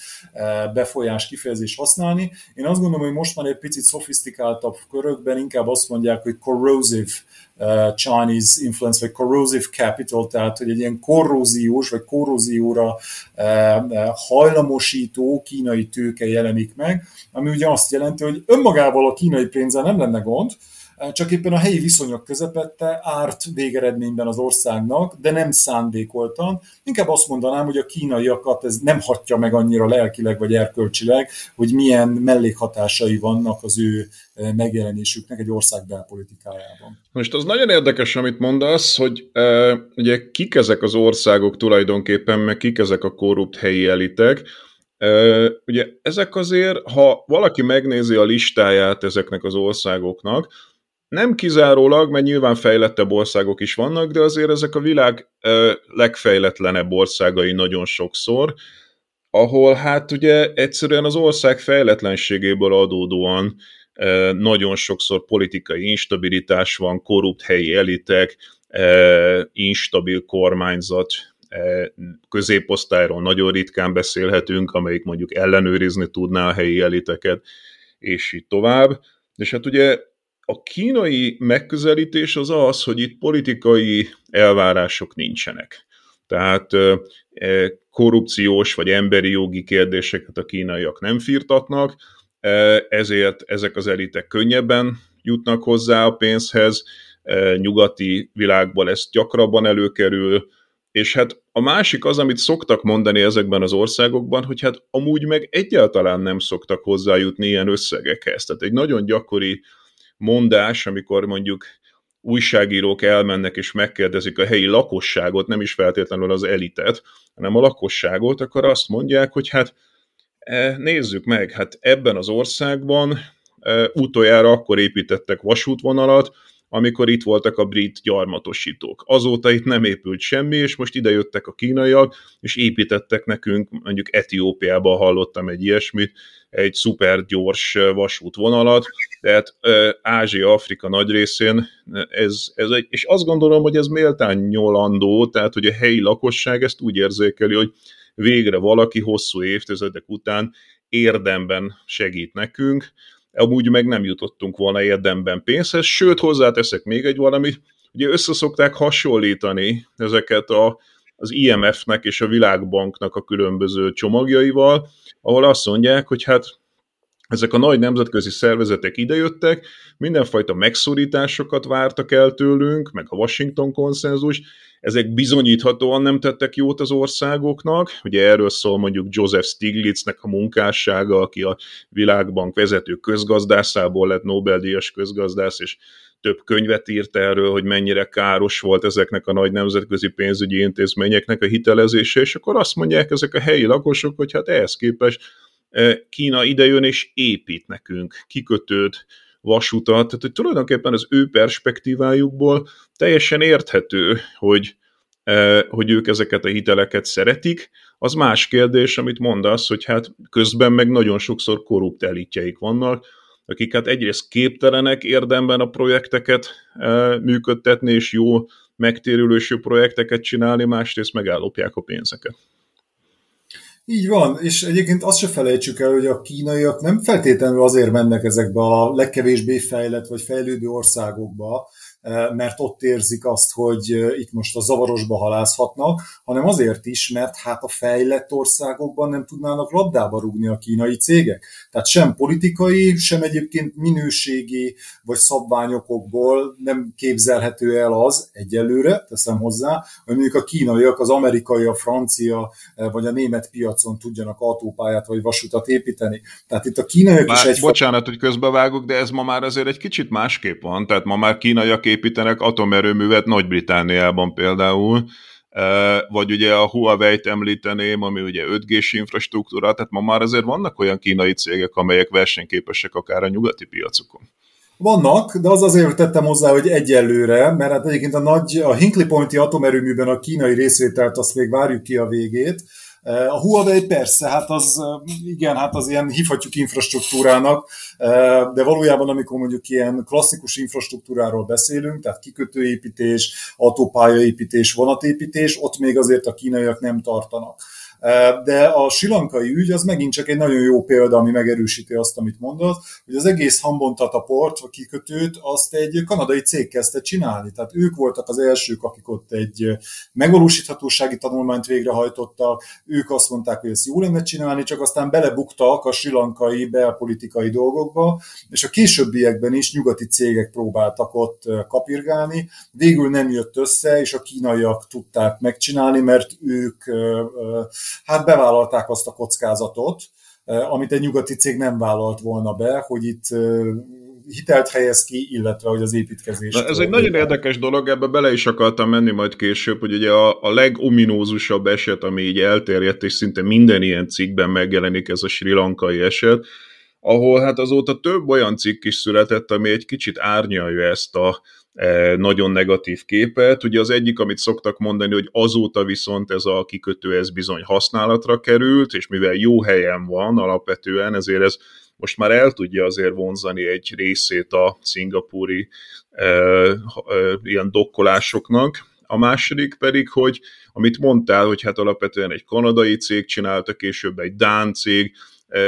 befolyás kifejezést használni. Én azt gondolom, hogy most már egy picit szofisztikáltabb körökben inkább azt mondják, hogy corrosive Chinese influence, vagy corrosive capital, tehát hogy egy ilyen korróziós, vagy korrózióra hajlamosító kínai tőke jelenik meg, ami ugye azt jelenti, hogy önmagával a kínai pénzzel nem lenne gond, csak éppen a helyi viszonyok közepette árt végeredményben az országnak, de nem szándékoltan. Inkább azt mondanám, hogy a kínaiakat ez nem hatja meg annyira lelkileg vagy erkölcsileg, hogy milyen mellékhatásai vannak az ő eh, megjelenésüknek egy ország belpolitikájában. Most az nagyon érdekes, amit mondasz, hogy e, ugye kik ezek az országok tulajdonképpen, meg kik ezek a korrupt helyi elitek, Uh, ugye ezek azért, ha valaki megnézi a listáját ezeknek az országoknak, nem kizárólag, mert nyilván fejlettebb országok is vannak, de azért ezek a világ legfejletlenebb országai nagyon sokszor, ahol hát ugye egyszerűen az ország fejletlenségéből adódóan nagyon sokszor politikai instabilitás van, korrupt helyi elitek, instabil kormányzat, középosztályról nagyon ritkán beszélhetünk, amelyik mondjuk ellenőrizni tudná a helyi eliteket, és így tovább. És hát ugye a kínai megközelítés az az, hogy itt politikai elvárások nincsenek. Tehát e, korrupciós vagy emberi jogi kérdéseket a kínaiak nem firtatnak, ezért ezek az elitek könnyebben jutnak hozzá a pénzhez, nyugati világból ez gyakrabban előkerül, és hát a másik az, amit szoktak mondani ezekben az országokban, hogy hát amúgy meg egyáltalán nem szoktak hozzájutni ilyen összegekhez. Tehát egy nagyon gyakori mondás, amikor mondjuk újságírók elmennek és megkérdezik a helyi lakosságot, nem is feltétlenül az elitet, hanem a lakosságot, akkor azt mondják, hogy hát e, nézzük meg, hát ebben az országban e, utoljára akkor építettek vasútvonalat, amikor itt voltak a brit gyarmatosítók. Azóta itt nem épült semmi, és most ide jöttek a kínaiak, és építettek nekünk, mondjuk Etiópiában hallottam egy ilyesmit, egy szuper gyors vasútvonalat, tehát Ázsia, Afrika nagy részén ez, ez egy, és azt gondolom, hogy ez méltán nyolandó, tehát hogy a helyi lakosság ezt úgy érzékeli, hogy végre valaki hosszú évtizedek után érdemben segít nekünk, amúgy meg nem jutottunk volna érdemben pénzhez, sőt hozzáteszek még egy valamit, ugye összeszokták hasonlítani ezeket a, az IMF-nek és a Világbanknak a különböző csomagjaival, ahol azt mondják, hogy hát ezek a nagy nemzetközi szervezetek idejöttek, mindenfajta megszorításokat vártak el tőlünk, meg a Washington konszenzus, ezek bizonyíthatóan nem tettek jót az országoknak, ugye erről szól mondjuk Joseph Stiglitznek a munkássága, aki a Világbank vezető közgazdászából lett Nobel-díjas közgazdász, és több könyvet írt erről, hogy mennyire káros volt ezeknek a nagy nemzetközi pénzügyi intézményeknek a hitelezése, és akkor azt mondják ezek a helyi lakosok, hogy hát ehhez képest eh, Kína idejön és épít nekünk kikötőt, vasutat, tehát hogy tulajdonképpen az ő perspektívájukból teljesen érthető, hogy, eh, hogy ők ezeket a hiteleket szeretik. Az más kérdés, amit mondasz, hogy hát közben meg nagyon sokszor korrupt elitjeik vannak, akik hát egyrészt képtelenek érdemben a projekteket e, működtetni, és jó megtérülősű projekteket csinálni, másrészt megállopják a pénzeket. Így van, és egyébként azt se felejtsük el, hogy a kínaiak nem feltétlenül azért mennek ezekbe a legkevésbé fejlett vagy fejlődő országokba, mert ott érzik azt, hogy itt most a zavarosba halászhatnak, hanem azért is, mert hát a fejlett országokban nem tudnának labdába rúgni a kínai cégek. Tehát sem politikai, sem egyébként minőségi vagy szabványokokból nem képzelhető el az egyelőre, teszem hozzá, hogy mondjuk a kínaiak, az amerikai, a francia vagy a német piacon tudjanak autópályát vagy vasutat építeni. Tehát itt a kínaiak Bár, is egy... Bocsánat, hogy közbevágok, de ez ma már azért egy kicsit másképp van. Tehát ma már kínaiak építenek atomerőművet Nagy-Britániában például, vagy ugye a Huawei-t említeném, ami ugye 5G-s infrastruktúra, tehát ma már azért vannak olyan kínai cégek, amelyek versenyképesek akár a nyugati piacokon. Vannak, de az azért tettem hozzá, hogy egyelőre, mert hát egyébként a nagy, a Hinkley Pointi atomerőműben a kínai részvételt azt még várjuk ki a végét, A Huawei persze, hát az igen, hát az ilyen hívhatjuk infrastruktúrának, de valójában amikor mondjuk ilyen klasszikus infrastruktúráról beszélünk, tehát kikötőépítés, autópályaépítés, vonatépítés, ott még azért a kínaiak nem tartanak. De a silankai ügy az megint csak egy nagyon jó példa, ami megerősíti azt, amit mondasz, hogy az egész Hambontata port, a kikötőt, azt egy kanadai cég kezdte csinálni. Tehát ők voltak az elsők, akik ott egy megvalósíthatósági tanulmányt végrehajtottak, ők azt mondták, hogy ezt jó lenne csinálni, csak aztán belebuktak a silankai belpolitikai dolgokba, és a későbbiekben is nyugati cégek próbáltak ott kapirgálni, végül nem jött össze, és a kínaiak tudták megcsinálni, mert ők hát bevállalták azt a kockázatot, amit egy nyugati cég nem vállalt volna be, hogy itt hitelt helyez ki, illetve hogy az építkezés. Na, ez egy nagyon érdekes dolog, ebbe bele is akartam menni majd később, hogy ugye a, a legominózusabb eset, ami így elterjedt, és szinte minden ilyen cikkben megjelenik ez a sri lankai eset, ahol hát azóta több olyan cikk is született, ami egy kicsit árnyalja ezt a, nagyon negatív képet. Ugye az egyik, amit szoktak mondani, hogy azóta viszont ez a kikötő ez bizony használatra került, és mivel jó helyen van alapvetően, ezért ez most már el tudja azért vonzani egy részét a szingapúri e, e, ilyen dokkolásoknak. A második pedig, hogy amit mondtál, hogy hát alapvetően egy kanadai cég csinálta, később egy dán cég,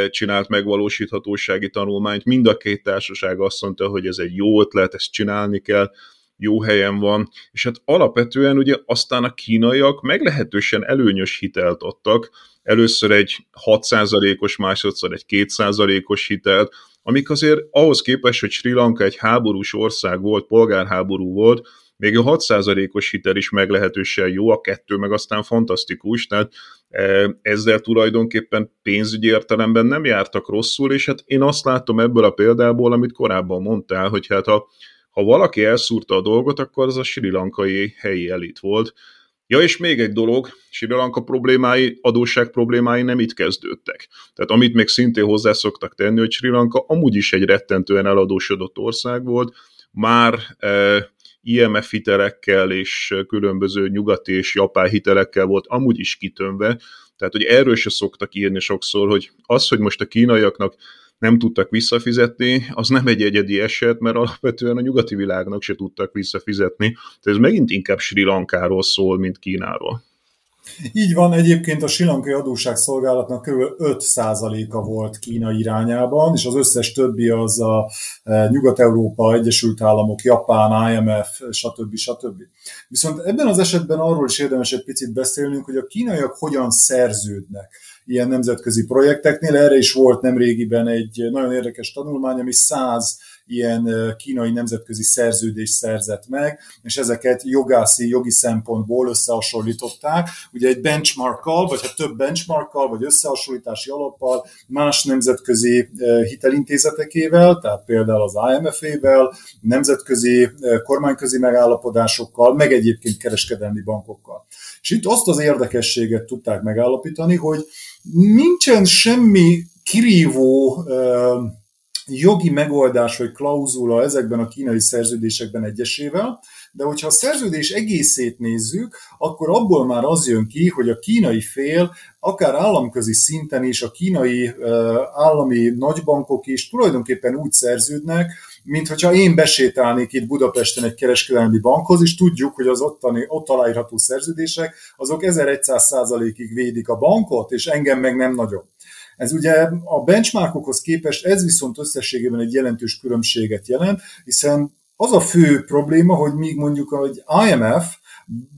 csinált megvalósíthatósági tanulmányt. Mind a két társaság azt mondta, hogy ez egy jó ötlet, ezt csinálni kell, jó helyen van, és hát alapvetően ugye aztán a kínaiak meglehetősen előnyös hitelt adtak, először egy 6%-os, másodszor egy 2%-os hitelt, amik azért ahhoz képest, hogy Sri Lanka egy háborús ország volt, polgárháború volt, még a 6%-os hitel is meglehetősen jó, a kettő meg aztán fantasztikus, tehát e, ezzel tulajdonképpen pénzügyi értelemben nem jártak rosszul, és hát én azt látom ebből a példából, amit korábban mondtál, hogy hát ha, ha valaki elszúrta a dolgot, akkor az a sri lankai helyi elit volt. Ja, és még egy dolog, Sri Lanka problémái, adósság problémái nem itt kezdődtek. Tehát amit még szintén hozzá szoktak tenni, hogy Sri Lanka amúgy is egy rettentően eladósodott ország volt, már e, IMF hitelekkel és különböző nyugati és japán hitelekkel volt amúgy is kitönve, tehát hogy erről se szoktak írni sokszor, hogy az, hogy most a kínaiaknak nem tudtak visszafizetni, az nem egy egyedi eset, mert alapvetően a nyugati világnak se tudtak visszafizetni. Tehát ez megint inkább Sri Lankáról szól, mint Kínáról. Így van, egyébként a silankai adósságszolgálatnak kb. 5%-a volt Kína irányában, és az összes többi az a e, Nyugat-Európa, Egyesült Államok, Japán, IMF, stb. stb. Viszont ebben az esetben arról is érdemes egy picit beszélnünk, hogy a kínaiak hogyan szerződnek ilyen nemzetközi projekteknél. Erre is volt nemrégiben egy nagyon érdekes tanulmány, ami 100 ilyen kínai nemzetközi szerződést szerzett meg, és ezeket jogászi, jogi szempontból összehasonlították. Ugye egy benchmarkkal, vagy hát több benchmarkkal, vagy összehasonlítási alappal más nemzetközi hitelintézetekével, tehát például az IMF-ével, nemzetközi kormányközi megállapodásokkal, meg egyébként kereskedelmi bankokkal. És itt azt az érdekességet tudták megállapítani, hogy nincsen semmi kirívó jogi megoldás vagy klauzula ezekben a kínai szerződésekben egyesével, de hogyha a szerződés egészét nézzük, akkor abból már az jön ki, hogy a kínai fél akár államközi szinten is, a kínai állami nagybankok is tulajdonképpen úgy szerződnek, mint hogyha én besétálnék itt Budapesten egy kereskedelmi bankhoz, és tudjuk, hogy az ottani, ott aláírható szerződések, azok 1100%-ig védik a bankot, és engem meg nem nagyon. Ez ugye a benchmarkokhoz képest ez viszont összességében egy jelentős különbséget jelent, hiszen az a fő probléma, hogy míg mondjuk egy IMF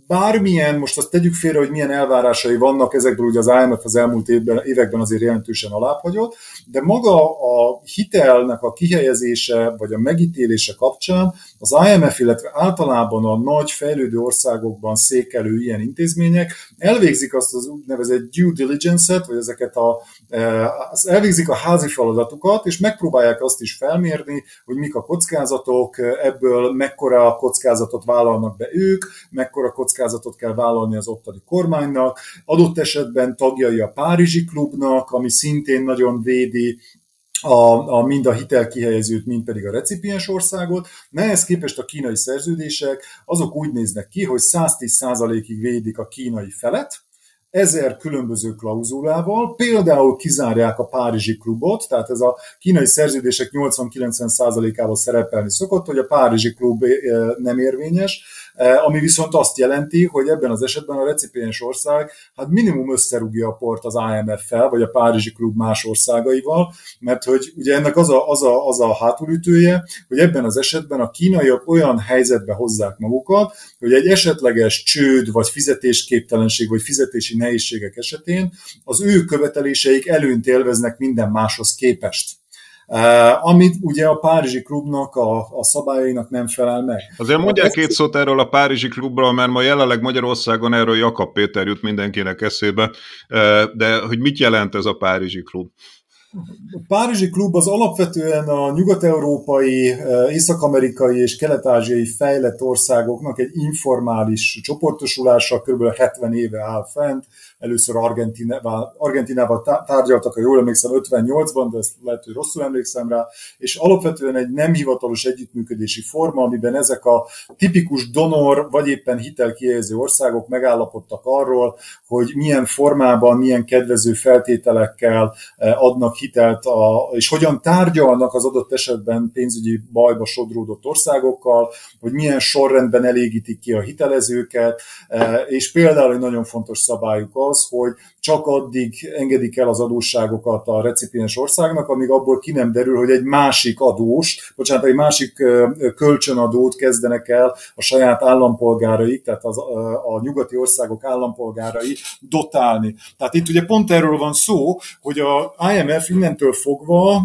bármilyen, most azt tegyük félre, hogy milyen elvárásai vannak, ezekből ugye az IMF az elmúlt évben, években azért jelentősen alábbhagyott, de maga a hitelnek a kihelyezése vagy a megítélése kapcsán az IMF, illetve általában a nagy fejlődő országokban székelő ilyen intézmények elvégzik azt az úgynevezett due diligence-et, vagy ezeket a, az elvégzik a házi feladatukat, és megpróbálják azt is felmérni, hogy mik a kockázatok, ebből mekkora kockázatot vállalnak be ők, mekkora kockázatot kell vállalni az ottani kormánynak, adott esetben tagjai a Párizsi klubnak, ami szintén nagyon védi a, a, mind a hitelkihelyezőt, mind pedig a recipiens országot. Ehhez képest a kínai szerződések azok úgy néznek ki, hogy 110%-ig védik a kínai felet, ezer különböző klauzulával, például kizárják a Párizsi klubot, tehát ez a kínai szerződések 80-90%-ával szerepelni szokott, hogy a Párizsi klub nem érvényes, Eh, ami viszont azt jelenti, hogy ebben az esetben a recipiens ország hát minimum összerúgja a port az IMF-fel, vagy a Párizsi Klub más országaival, mert hogy ugye ennek az a, az a, az a hátulütője, hogy ebben az esetben a kínaiak olyan helyzetbe hozzák magukat, hogy egy esetleges csőd, vagy fizetésképtelenség, vagy fizetési nehézségek esetén az ő követeléseik előnyt élveznek minden máshoz képest. Amit ugye a Párizsi klubnak a, a szabályainak nem felel meg. Azért mondják két szót erről a Párizsi klubról, mert ma jelenleg Magyarországon erről Jakab Péter jut mindenkinek eszébe, de hogy mit jelent ez a Párizsi klub? A Párizsi klub az alapvetően a nyugat-európai, észak-amerikai és kelet-ázsiai fejlett országoknak egy informális csoportosulása, kb. 70 éve áll fent, először Argentinával, Argentinával tárgyaltak, ha jól emlékszem, 58-ban, de ezt lehet, hogy rosszul emlékszem rá, és alapvetően egy nem hivatalos együttműködési forma, amiben ezek a tipikus donor vagy éppen hitelkihelyező országok megállapodtak arról, hogy milyen formában, milyen kedvező feltételekkel eh, adnak hitelt, a, és hogyan tárgyalnak az adott esetben pénzügyi bajba sodródott országokkal, hogy milyen sorrendben elégítik ki a hitelezőket, eh, és például egy nagyon fontos szabályuk az, hogy csak addig engedik el az adósságokat a recipiens országnak, amíg abból ki nem derül, hogy egy másik adós, bocsánat, egy másik kölcsönadót kezdenek el a saját állampolgáraik, tehát az, a nyugati országok állampolgárai dotálni. Tehát itt ugye pont erről van szó, hogy a IMF innentől fogva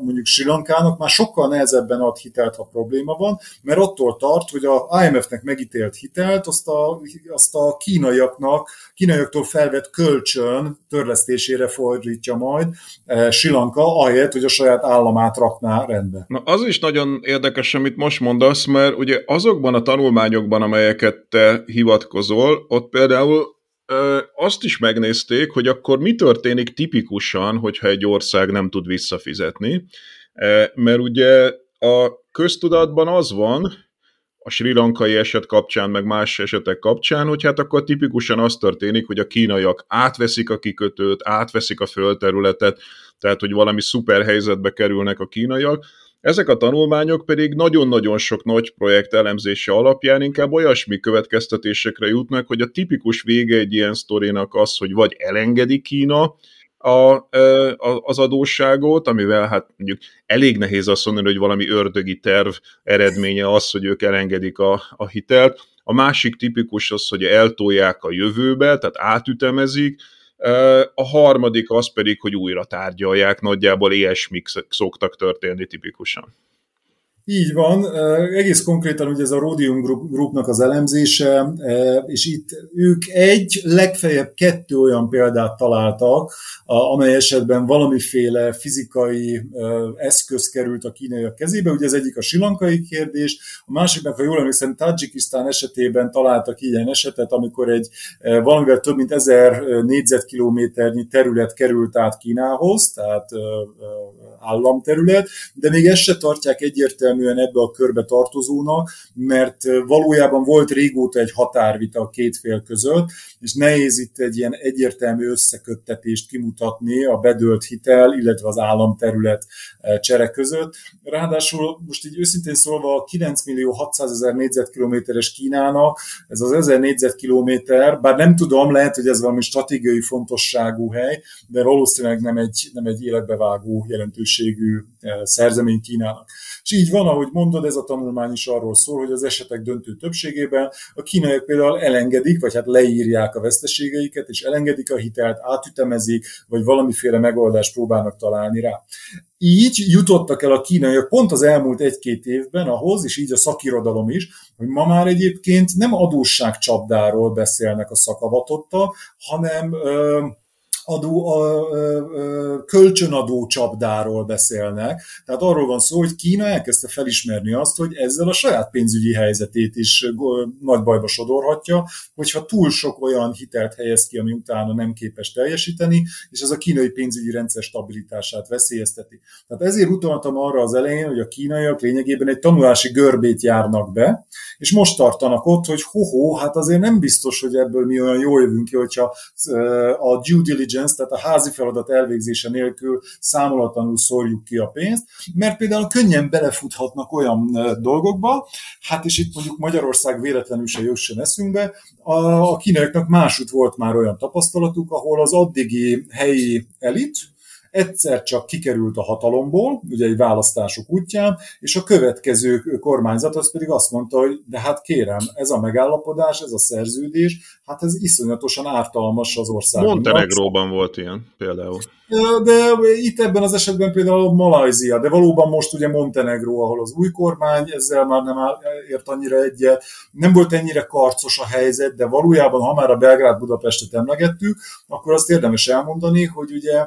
mondjuk Sri Lankának már sokkal nehezebben ad hitelt, ha probléma van, mert attól tart, hogy a IMF-nek megítélt hitelt, azt a, azt a kínaiaknak, kínaiaktól felvett kölcsön törlesztésére fordítja majd eh, Sri Lanka, ahelyett, hogy a saját államát rakná rendbe. Na, az is nagyon érdekes, amit most mondasz, mert ugye azokban a tanulmányokban, amelyeket te hivatkozol, ott például azt is megnézték, hogy akkor mi történik tipikusan, hogyha egy ország nem tud visszafizetni, mert ugye a köztudatban az van, a sri lankai eset kapcsán, meg más esetek kapcsán, hogy hát akkor tipikusan az történik, hogy a kínaiak átveszik a kikötőt, átveszik a földterületet, tehát hogy valami szuper helyzetbe kerülnek a kínaiak. Ezek a tanulmányok pedig nagyon-nagyon sok nagy projekt elemzése alapján inkább olyasmi következtetésekre jutnak, hogy a tipikus vége egy ilyen sztorinak az, hogy vagy elengedi Kína, a, az adósságot, amivel hát mondjuk elég nehéz azt mondani, hogy valami ördögi terv eredménye az, hogy ők elengedik a, a hitelt. A másik tipikus az, hogy eltolják a jövőbe, tehát átütemezik, a harmadik az pedig, hogy újra tárgyalják, nagyjából ilyesmik szoktak történni tipikusan. Így van, egész konkrétan ugye ez a Rhodium Groupnak az elemzése, és itt ők egy, legfeljebb kettő olyan példát találtak, amely esetben valamiféle fizikai eszköz került a kínaiak kezébe. Ugye ez egyik a silankai kérdés, a másiknak, ha jól emlékszem, Tajikisztán esetében találtak ilyen esetet, amikor egy valamivel több mint ezer négyzetkilométernyi terület került át Kínához, tehát államterület, de még ezt se tartják egyértelműen ebbe a körbe tartozónak, mert valójában volt régóta egy határvita a két fél között, és nehéz itt egy ilyen egyértelmű összeköttetést kimutatni a bedölt hitel, illetve az államterület csere között. Ráadásul most így őszintén szólva a 9 millió 600 ezer négyzetkilométeres Kínának, ez az 1000 négyzetkilométer, bár nem tudom, lehet, hogy ez valami stratégiai fontosságú hely, de valószínűleg nem egy, nem egy életbevágó jelentős jelentőségű szerzemény Kínának. És így van, ahogy mondod, ez a tanulmány is arról szól, hogy az esetek döntő többségében a kínaiak például elengedik, vagy hát leírják a veszteségeiket, és elengedik a hitelt, átütemezik, vagy valamiféle megoldást próbálnak találni rá. Így jutottak el a kínaiak pont az elmúlt egy-két évben ahhoz, és így a szakirodalom is, hogy ma már egyébként nem adósságcsapdáról beszélnek a szakavatottak, hanem ö, adó, a, a, a kölcsönadó csapdáról beszélnek. Tehát arról van szó, hogy Kína elkezdte felismerni azt, hogy ezzel a saját pénzügyi helyzetét is nagy bajba sodorhatja, hogyha túl sok olyan hitelt helyez ki, ami utána nem képes teljesíteni, és ez a kínai pénzügyi rendszer stabilitását veszélyezteti. Tehát ezért utaltam arra az elején, hogy a kínaiak lényegében egy tanulási görbét járnak be, és most tartanak ott, hogy hoho, hát azért nem biztos, hogy ebből mi olyan jól jövünk ki, hogyha a due diligence, tehát a házi feladat elvégzése nélkül számolatlanul szórjuk ki a pénzt, mert például könnyen belefuthatnak olyan dolgokba, hát és itt mondjuk Magyarország véletlenül se jusson eszünkbe, a, a kínaiaknak másút volt már olyan tapasztalatuk, ahol az addigi helyi elit, egyszer csak kikerült a hatalomból, ugye egy választások útján, és a következő kormányzat az pedig azt mondta, hogy de hát kérem, ez a megállapodás, ez a szerződés, hát ez iszonyatosan ártalmas az országban. Montenegróban volt ilyen például. De itt ebben az esetben például Malajzia, de valóban most ugye Montenegró, ahol az új kormány ezzel már nem ért annyira egyet, nem volt ennyire karcos a helyzet, de valójában, ha már a Belgrád-Budapestet emlegettük, akkor azt érdemes elmondani, hogy ugye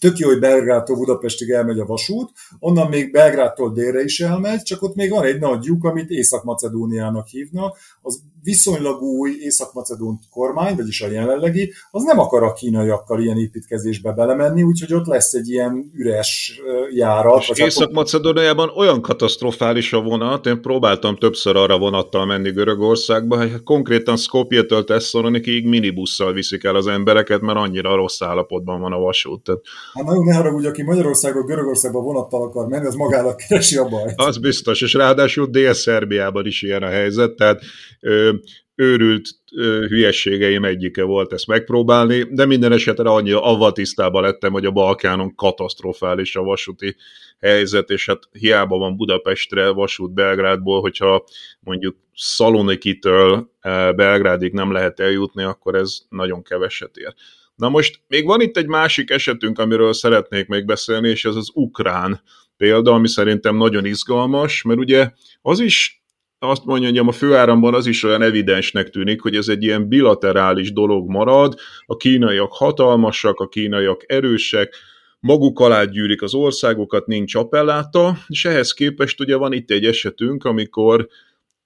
Tök jó, hogy Belgrádtól Budapestig elmegy a vasút, onnan még Belgrádtól délre is elmegy, csak ott még van egy nagy lyuk, amit Észak-Macedóniának hívnak. Az viszonylag új Észak-Macedón kormány, vagyis a jelenlegi, az nem akar a kínaiakkal ilyen építkezésbe belemenni, úgyhogy ott lesz egy ilyen üres járat. És Észak-Macedóniában olyan katasztrofális a vonat, én próbáltam többször arra vonattal menni Görögországba, hogy konkrétan Skopje-től Tesszalonikig minibusszal viszik el az embereket, mert annyira rossz állapotban van a vasút. Tehát Hát nagyon ne haragudj, aki Magyarországról Görögországba vonattal akar menni, az magának keresi a bajt. Az biztos, és ráadásul Dél-Szerbiában is ilyen a helyzet, tehát ö, őrült ö, hülyességeim egyike volt ezt megpróbálni, de minden esetre annyi avval tisztában lettem, hogy a Balkánon katasztrofális a vasúti helyzet, és hát hiába van Budapestre vasút Belgrádból, hogyha mondjuk Szalonikitől Belgrádig nem lehet eljutni, akkor ez nagyon keveset ér. Na most még van itt egy másik esetünk, amiről szeretnék még beszélni, és ez az ukrán példa, ami szerintem nagyon izgalmas, mert ugye az is azt mondja, hogy a főáramban az is olyan evidensnek tűnik, hogy ez egy ilyen bilaterális dolog marad, a kínaiak hatalmasak, a kínaiak erősek, maguk alá gyűrik az országokat, nincs appelláta, és ehhez képest ugye van itt egy esetünk, amikor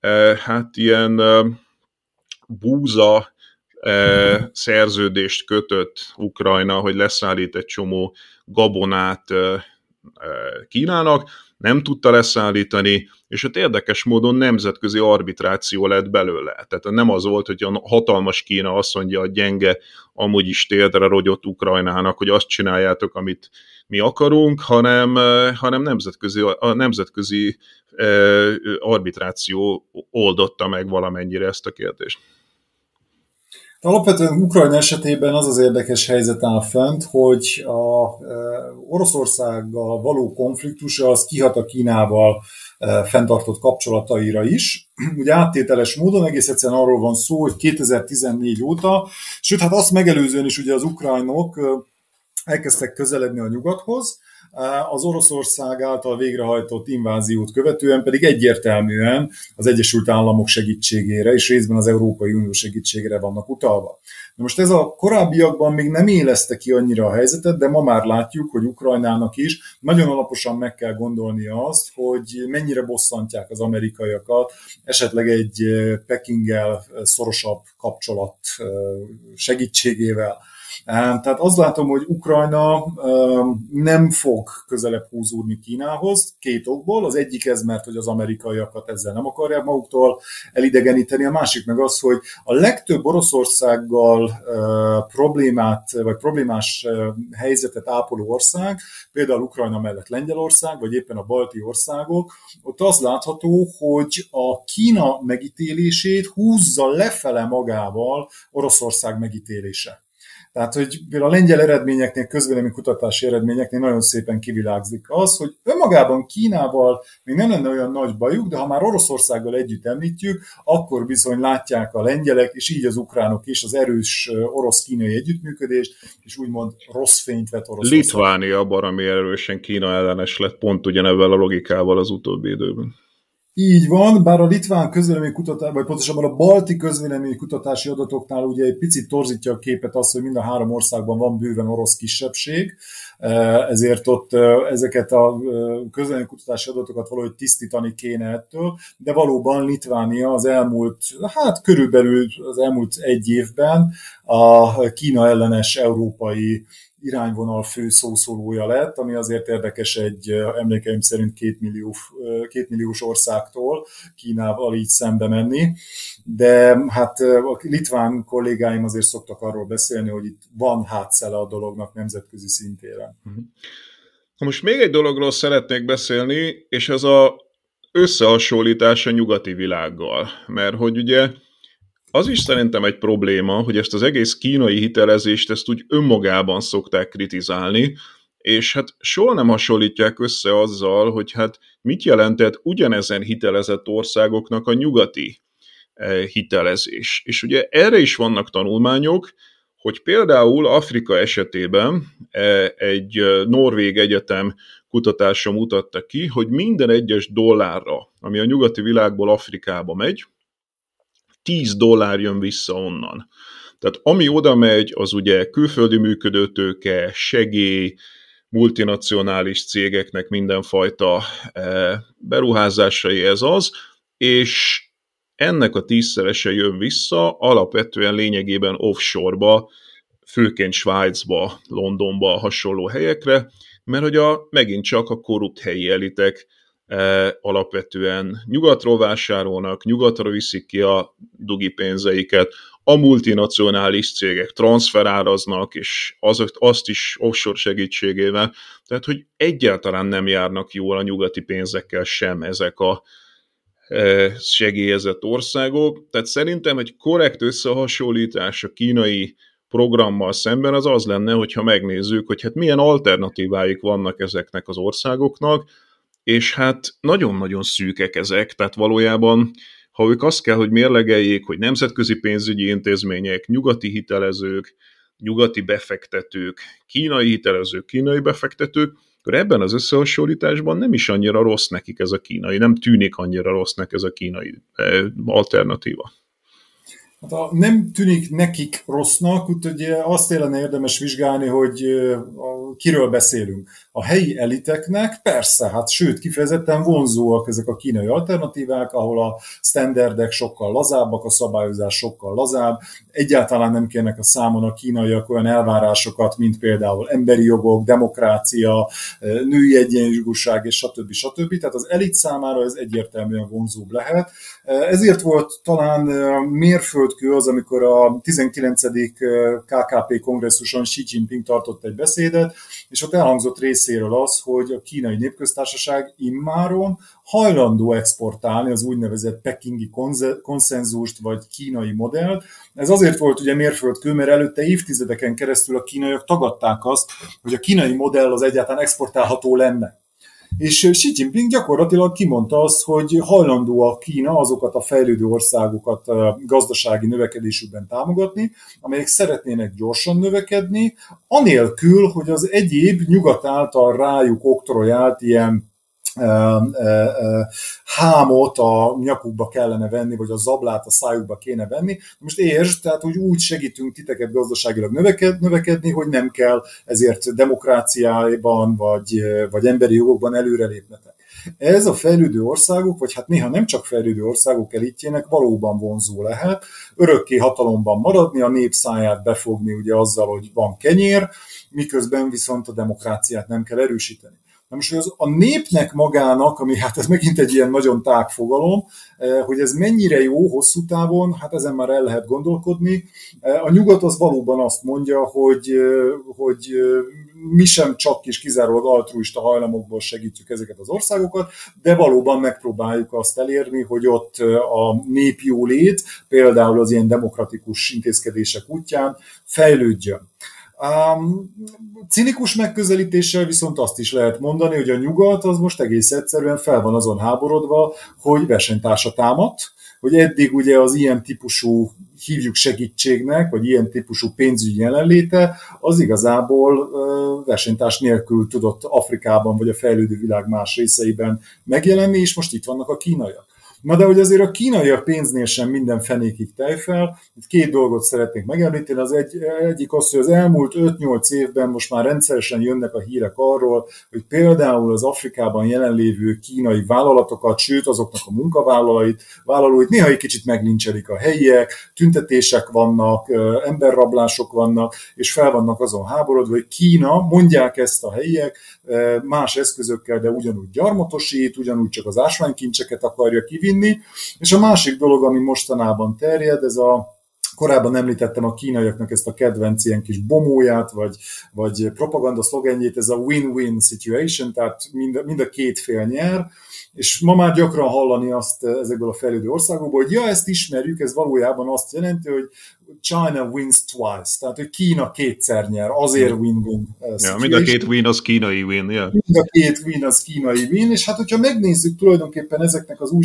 eh, hát ilyen eh, búza szerződést kötött Ukrajna, hogy leszállít egy csomó gabonát Kínának, nem tudta leszállítani, és ott érdekes módon nemzetközi arbitráció lett belőle. Tehát nem az volt, hogy a hatalmas Kína azt mondja a gyenge, amúgy is térdre rogyott Ukrajnának, hogy azt csináljátok, amit mi akarunk, hanem, hanem nemzetközi, a nemzetközi arbitráció oldotta meg valamennyire ezt a kérdést. Alapvetően Ukrajna esetében az az érdekes helyzet áll fent, hogy a e, Oroszországgal való konfliktus az kihat a Kínával e, fenntartott kapcsolataira is. Ugye áttételes módon egész egyszerűen arról van szó, hogy 2014 óta, sőt hát azt megelőzően is ugye az ukránok e, elkezdtek közeledni a nyugathoz, az Oroszország által végrehajtott inváziót követően pedig egyértelműen az Egyesült Államok segítségére és részben az Európai Unió segítségére vannak utalva. Na most ez a korábbiakban még nem élezte ki annyira a helyzetet, de ma már látjuk, hogy Ukrajnának is nagyon alaposan meg kell gondolnia azt, hogy mennyire bosszantják az amerikaiakat, esetleg egy Pekinggel szorosabb kapcsolat segítségével tehát azt látom, hogy Ukrajna nem fog közelebb húzódni Kínához, két okból. Az egyik ez, mert hogy az amerikaiakat ezzel nem akarják maguktól elidegeníteni, a másik meg az, hogy a legtöbb Oroszországgal problémát, vagy problémás helyzetet ápoló ország, például Ukrajna mellett Lengyelország, vagy éppen a balti országok, ott az látható, hogy a Kína megítélését húzza lefele magával Oroszország megítélése. Tehát, hogy például a lengyel eredményeknél, közvélemény kutatási eredményeknél nagyon szépen kivilágzik az, hogy önmagában Kínával még nem lenne olyan nagy bajuk, de ha már Oroszországgal együtt említjük, akkor bizony látják a lengyelek, és így az ukránok is az erős orosz-kínai együttműködést, és úgymond rossz fényt vet Oroszország. Litvánia baromi erősen Kína ellenes lett, pont ugyanebben a logikával az utóbbi időben. Így van, bár a litván kutatás, vagy pontosabban a balti kutatási adatoknál ugye egy picit torzítja a képet az, hogy mind a három országban van bőven orosz kisebbség, ezért ott ezeket a kutatási adatokat valahogy tisztítani kéne ettől, de valóban Litvánia az elmúlt, hát körülbelül az elmúlt egy évben a Kína ellenes európai irányvonal fő szószólója lett, ami azért érdekes egy emlékeim szerint két, millió, két milliós országtól Kínával így szembe menni. De hát a litván kollégáim azért szoktak arról beszélni, hogy itt van hátszele a dolognak nemzetközi szintére. Mhm. Most még egy dologról szeretnék beszélni, és ez a összehasonlítás a nyugati világgal. Mert hogy ugye az is szerintem egy probléma, hogy ezt az egész kínai hitelezést ezt úgy önmagában szokták kritizálni, és hát soha nem hasonlítják össze azzal, hogy hát mit jelentett ugyanezen hitelezett országoknak a nyugati eh, hitelezés. És ugye erre is vannak tanulmányok, hogy például Afrika esetében eh, egy eh, norvég egyetem kutatása mutatta ki, hogy minden egyes dollárra, ami a nyugati világból Afrikába megy, 10 dollár jön vissza onnan. Tehát ami oda megy, az ugye külföldi működőtőke, segély, multinacionális cégeknek mindenfajta e, beruházásai ez az, és ennek a tízszerese jön vissza, alapvetően lényegében offshore-ba, főként Svájcba, Londonba, hasonló helyekre, mert hogy a, megint csak a korrupt helyi elitek alapvetően nyugatról vásárolnak, nyugatra viszik ki a dugi pénzeiket, a multinacionális cégek transferáraznak, és azok, azt is offshore segítségével, tehát hogy egyáltalán nem járnak jól a nyugati pénzekkel sem ezek a e, segélyezett országok. Tehát szerintem egy korrekt összehasonlítás a kínai programmal szemben az az lenne, hogyha megnézzük, hogy hát milyen alternatíváik vannak ezeknek az országoknak, és hát nagyon-nagyon szűkek ezek, tehát valójában ha ők azt kell, hogy mérlegeljék, hogy nemzetközi pénzügyi intézmények, nyugati hitelezők, nyugati befektetők, kínai hitelezők, kínai befektetők, akkor ebben az összehasonlításban nem is annyira rossz nekik ez a kínai, nem tűnik annyira rossznak ez a kínai eh, alternatíva. Hát a, nem tűnik nekik rossznak, úgyhogy azt élene érdemes vizsgálni, hogy a, kiről beszélünk. A helyi eliteknek persze, hát sőt, kifejezetten vonzóak ezek a kínai alternatívák, ahol a standardek sokkal lazábbak, a szabályozás sokkal lazább, egyáltalán nem kérnek a számon a kínaiak olyan elvárásokat, mint például emberi jogok, demokrácia, női egyenjogúság és stb. stb. Tehát az elit számára ez egyértelműen vonzóbb lehet. Ezért volt talán mérföldkő az, amikor a 19. KKP kongresszuson Xi Jinping tartott egy beszédet, és ott elhangzott részéről az, hogy a kínai népköztársaság immáron hajlandó exportálni az úgynevezett pekingi konszenzust vagy kínai modellt. Ez azért volt ugye mérföldkő, mert előtte évtizedeken keresztül a kínaiak tagadták azt, hogy a kínai modell az egyáltalán exportálható lenne. És Xi Jinping gyakorlatilag kimondta azt, hogy hajlandó a Kína azokat a fejlődő országokat gazdasági növekedésükben támogatni, amelyek szeretnének gyorsan növekedni, anélkül, hogy az egyéb nyugat által rájuk oktrojált ilyen hámot a nyakukba kellene venni, vagy a zablát a szájukba kéne venni. Most értsd, tehát hogy úgy segítünk titeket gazdaságilag növeked, növekedni, hogy nem kell ezért demokráciában, vagy, vagy emberi jogokban előrelépnetek. Ez a fejlődő országok, vagy hát néha nem csak fejlődő országok elitjének valóban vonzó lehet, örökké hatalomban maradni, a népszáját befogni ugye azzal, hogy van kenyér, miközben viszont a demokráciát nem kell erősíteni. Na most az, a népnek magának, ami hát ez megint egy ilyen nagyon tág fogalom, eh, hogy ez mennyire jó hosszú távon, hát ezen már el lehet gondolkodni. Eh, a nyugat az valóban azt mondja, hogy, eh, hogy mi sem csak és kizárólag altruista hajlamokból segítjük ezeket az országokat, de valóban megpróbáljuk azt elérni, hogy ott a népjólét, például az ilyen demokratikus intézkedések útján fejlődjön. Um, cinikus megközelítéssel viszont azt is lehet mondani, hogy a nyugat az most egész egyszerűen fel van azon háborodva, hogy versenytársa támadt, hogy eddig ugye az ilyen típusú hívjuk segítségnek, vagy ilyen típusú pénzügyi jelenléte, az igazából versenytárs nélkül tudott Afrikában vagy a fejlődő világ más részeiben megjelenni, és most itt vannak a kínaiak. Na de hogy azért a kínaiak pénznél sem minden fenékig tejfel, itt két dolgot szeretnék megemlíteni, az egy, egyik az, hogy az elmúlt 5-8 évben most már rendszeresen jönnek a hírek arról, hogy például az Afrikában jelenlévő kínai vállalatokat, sőt azoknak a munkavállalóit, vállalóit néha egy kicsit meglincselik a helyiek, tüntetések vannak, emberrablások vannak, és fel vannak azon háborodva, hogy Kína, mondják ezt a helyiek, más eszközökkel, de ugyanúgy gyarmatosít, ugyanúgy csak az ásványkincseket akarja kivinni. És a másik dolog, ami mostanában terjed, ez a Korábban említettem a kínaiaknak ezt a kedvenc ilyen kis bomóját, vagy, vagy propaganda szlogenjét, ez a win-win situation, tehát mind, mind a két fél nyer, és ma már gyakran hallani azt ezekből a fejlődő országokból, hogy ja, ezt ismerjük, ez valójában azt jelenti, hogy China wins twice, tehát hogy Kína kétszer nyer, azért win-win. Ja, mind a két win az kínai win, yeah. Mind a két win az kínai win, és hát hogyha megnézzük tulajdonképpen ezeknek az új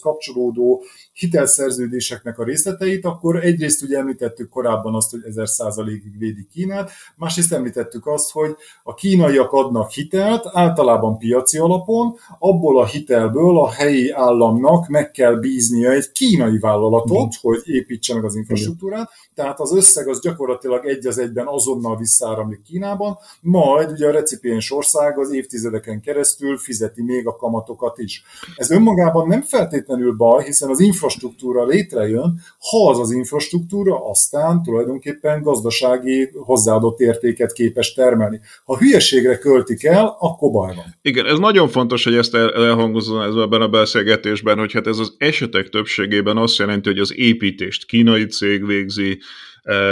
kapcsolódó hitelszerződéseknek a részleteit, akkor egyrészt ugye említettük korábban azt, hogy 1000%-ig védi Kínát, másrészt említettük azt, hogy a kínaiak adnak hitelt, általában piaci alapon, abból a hitelből a helyi államnak meg kell bíznia egy kínai vállalatot, mm. hogy építse meg az infrastruktúrát, tehát az összeg az gyakorlatilag egy az egyben azonnal visszaáramlik Kínában, majd ugye a recipiens ország az évtizedeken keresztül fizeti még a kamatokat is. Ez önmagában nem feltétlenül baj, hiszen az infrastruktúra létrejön, ha az az infrastruktúra aztán tulajdonképpen gazdasági hozzáadott értéket képes termelni. Ha hülyeségre költik el, akkor baj van. Igen, ez nagyon fontos, hogy ezt elhangozzon ebben a beszélgetésben, hogy hát ez az esetek többségében azt jelenti, hogy az építést kínai cég végzi,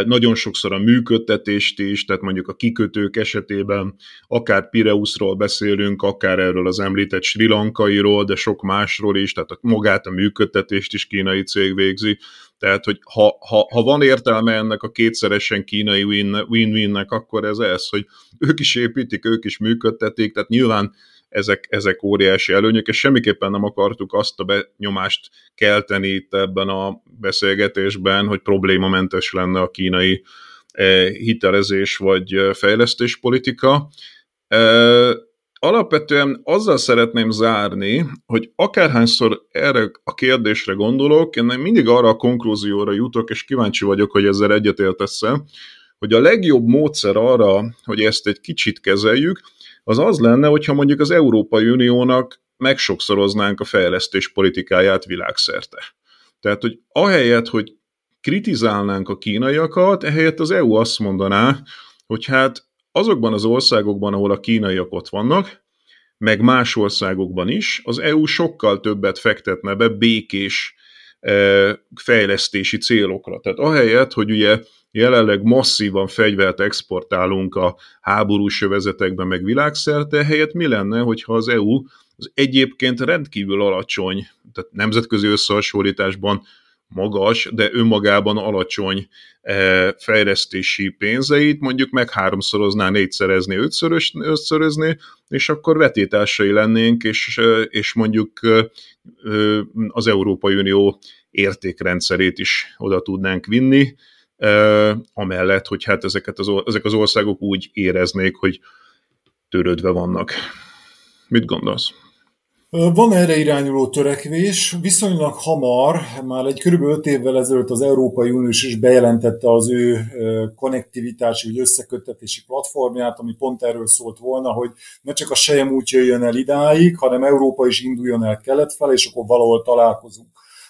nagyon sokszor a működtetést is, tehát mondjuk a kikötők esetében akár Pireuszról beszélünk, akár erről az említett Sri Lankairól, de sok másról is, tehát a, magát a működtetést is kínai cég végzi. Tehát, hogy ha, ha, ha van értelme ennek a kétszeresen kínai win-winnek, akkor ez ez, hogy ők is építik, ők is működtetik, tehát nyilván ezek, ezek óriási előnyök, és semmiképpen nem akartuk azt a benyomást kelteni itt ebben a beszélgetésben, hogy problémamentes lenne a kínai eh, hitelezés vagy eh, fejlesztéspolitika. Eh, alapvetően azzal szeretném zárni, hogy akárhányszor erre a kérdésre gondolok, én mindig arra a konklúzióra jutok, és kíváncsi vagyok, hogy ezzel egyetértesz hogy a legjobb módszer arra, hogy ezt egy kicsit kezeljük, az az lenne, hogyha mondjuk az Európai Uniónak megsokszoroznánk a fejlesztés politikáját világszerte. Tehát, hogy ahelyett, hogy kritizálnánk a kínaiakat, ehelyett az EU azt mondaná, hogy hát azokban az országokban, ahol a kínaiak ott vannak, meg más országokban is, az EU sokkal többet fektetne be békés eh, fejlesztési célokra. Tehát ahelyett, hogy ugye jelenleg masszívan fegyvert exportálunk a háborús övezetekbe, meg világszerte, helyett mi lenne, hogyha az EU az egyébként rendkívül alacsony, tehát nemzetközi összehasonlításban magas, de önmagában alacsony eh, fejlesztési pénzeit mondjuk meg háromszorozná, négyszerezni, ötszörös, és akkor vetétársai lennénk, és, eh, és mondjuk eh, az Európai Unió értékrendszerét is oda tudnánk vinni, amellett, hogy hát ezeket az, ezek az országok úgy éreznék, hogy törődve vannak. Mit gondolsz? Van erre irányuló törekvés, viszonylag hamar, már egy kb. 5 évvel ezelőtt az Európai Unió is bejelentette az ő konnektivitási vagy összeköttetési platformját, ami pont erről szólt volna, hogy ne csak a sejem úgy jöjjön el idáig, hanem Európa is induljon el kelet fel, és akkor valahol találkozunk.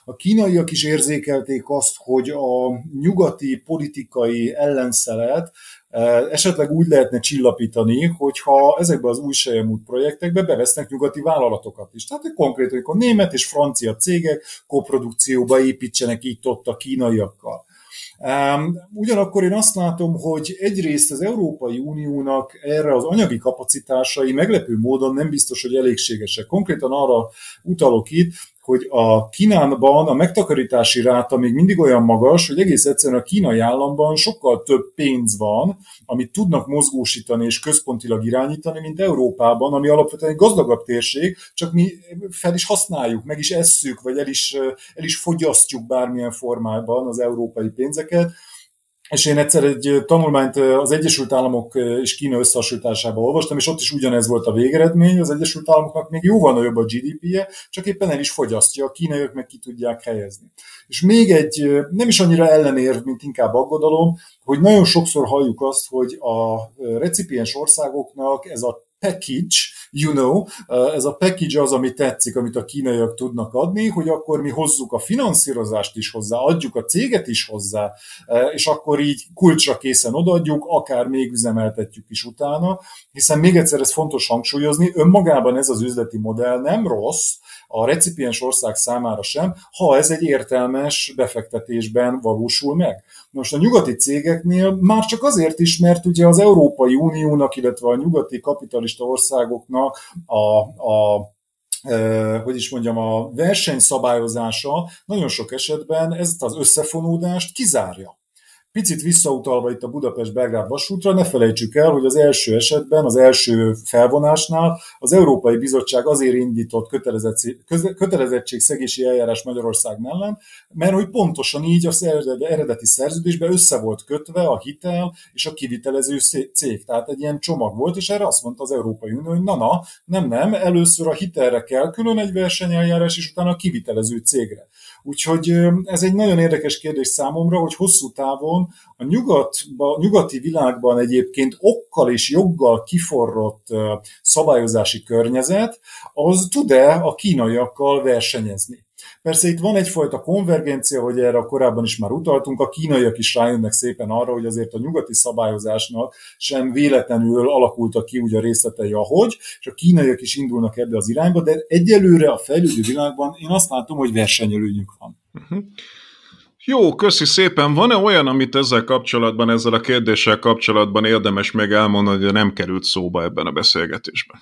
A kínaiak is érzékelték azt, hogy a nyugati politikai ellenszelet eh, esetleg úgy lehetne csillapítani, hogyha ezekbe az új sejemút projektekbe bevesznek nyugati vállalatokat is. Tehát konkrétan, amikor német és francia cégek koprodukcióba építsenek itt-ott a kínaiakkal. Ugyanakkor én azt látom, hogy egyrészt az Európai Uniónak erre az anyagi kapacitásai meglepő módon nem biztos, hogy elégségesek. Konkrétan arra utalok itt, hogy a Kínában a megtakarítási ráta még mindig olyan magas, hogy egész egyszerűen a kínai államban sokkal több pénz van, amit tudnak mozgósítani és központilag irányítani, mint Európában, ami alapvetően egy gazdagabb térség, csak mi fel is használjuk, meg is esszük, vagy el is, el is fogyasztjuk bármilyen formában az európai pénzeket, és én egyszer egy tanulmányt az Egyesült Államok és Kína összehasonlításában olvastam, és ott is ugyanez volt a végeredmény, az Egyesült Államoknak még jóval nagyobb a GDP-je, csak éppen el is fogyasztja, a kínaiak meg ki tudják helyezni. És még egy, nem is annyira ellenérv, mint inkább aggodalom, hogy nagyon sokszor halljuk azt, hogy a recipiens országoknak ez a package, you know, ez a package az, ami tetszik, amit a kínaiak tudnak adni, hogy akkor mi hozzuk a finanszírozást is hozzá, adjuk a céget is hozzá, és akkor így kulcsra készen odaadjuk, akár még üzemeltetjük is utána, hiszen még egyszer ez fontos hangsúlyozni, önmagában ez az üzleti modell nem rossz, a recipiens ország számára sem, ha ez egy értelmes befektetésben valósul meg. Most a nyugati cégeknél már csak azért is, mert ugye az Európai Uniónak, illetve a nyugati kapitalista országoknak a, a hogy is mondjam, a versenyszabályozása nagyon sok esetben ezt az összefonódást kizárja. Picit visszautalva itt a Budapest-Belgrád vasútra, ne felejtsük el, hogy az első esetben, az első felvonásnál az Európai Bizottság azért indított kötelezettségszegési eljárás Magyarország mellett, mert hogy pontosan így az eredeti szerződésben össze volt kötve a hitel és a kivitelező cég. Tehát egy ilyen csomag volt, és erre azt mondta az Európai Unió, hogy na-na, nem, nem, először a hitelre kell külön egy versenyeljárás, és utána a kivitelező cégre. Úgyhogy ez egy nagyon érdekes kérdés számomra, hogy hosszú távon a nyugatba, nyugati világban egyébként okkal és joggal kiforrott szabályozási környezet, az tud-e a kínaiakkal versenyezni? Persze itt van egyfajta konvergencia, hogy erre korábban is már utaltunk, a kínaiak is rájönnek szépen arra, hogy azért a nyugati szabályozásnak sem véletlenül alakultak ki ugye a részletei ahogy, és a kínaiak is indulnak ebbe az irányba, de egyelőre a fejlődő világban én azt látom, hogy versenyelőnyük van. Uh-huh. Jó, köszi szépen. Van-e olyan, amit ezzel kapcsolatban, ezzel a kérdéssel kapcsolatban érdemes meg elmondani, hogy nem került szóba ebben a beszélgetésben?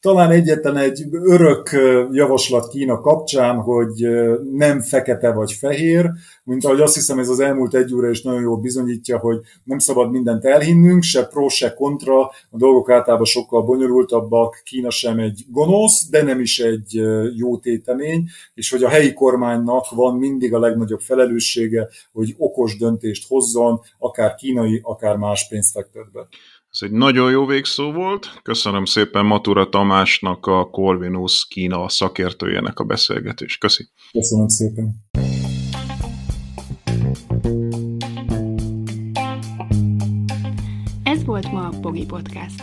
Talán egyetlen egy örök javaslat Kína kapcsán, hogy nem fekete vagy fehér, mint ahogy azt hiszem ez az elmúlt egy óra is nagyon jól bizonyítja, hogy nem szabad mindent elhinnünk, se pro, se kontra, a dolgok általában sokkal bonyolultabbak, Kína sem egy gonosz, de nem is egy jó tétemény, és hogy a helyi kormánynak van mindig a legnagyobb felelőssége, hogy okos döntést hozzon, akár kínai, akár más pénzt fektet. Ez egy nagyon jó végszó volt. Köszönöm szépen Matura Tamásnak, a Corvinus Kína szakértőjének a beszélgetést. Köszi. Köszönöm szépen. Ez volt ma a Pogi Podcast.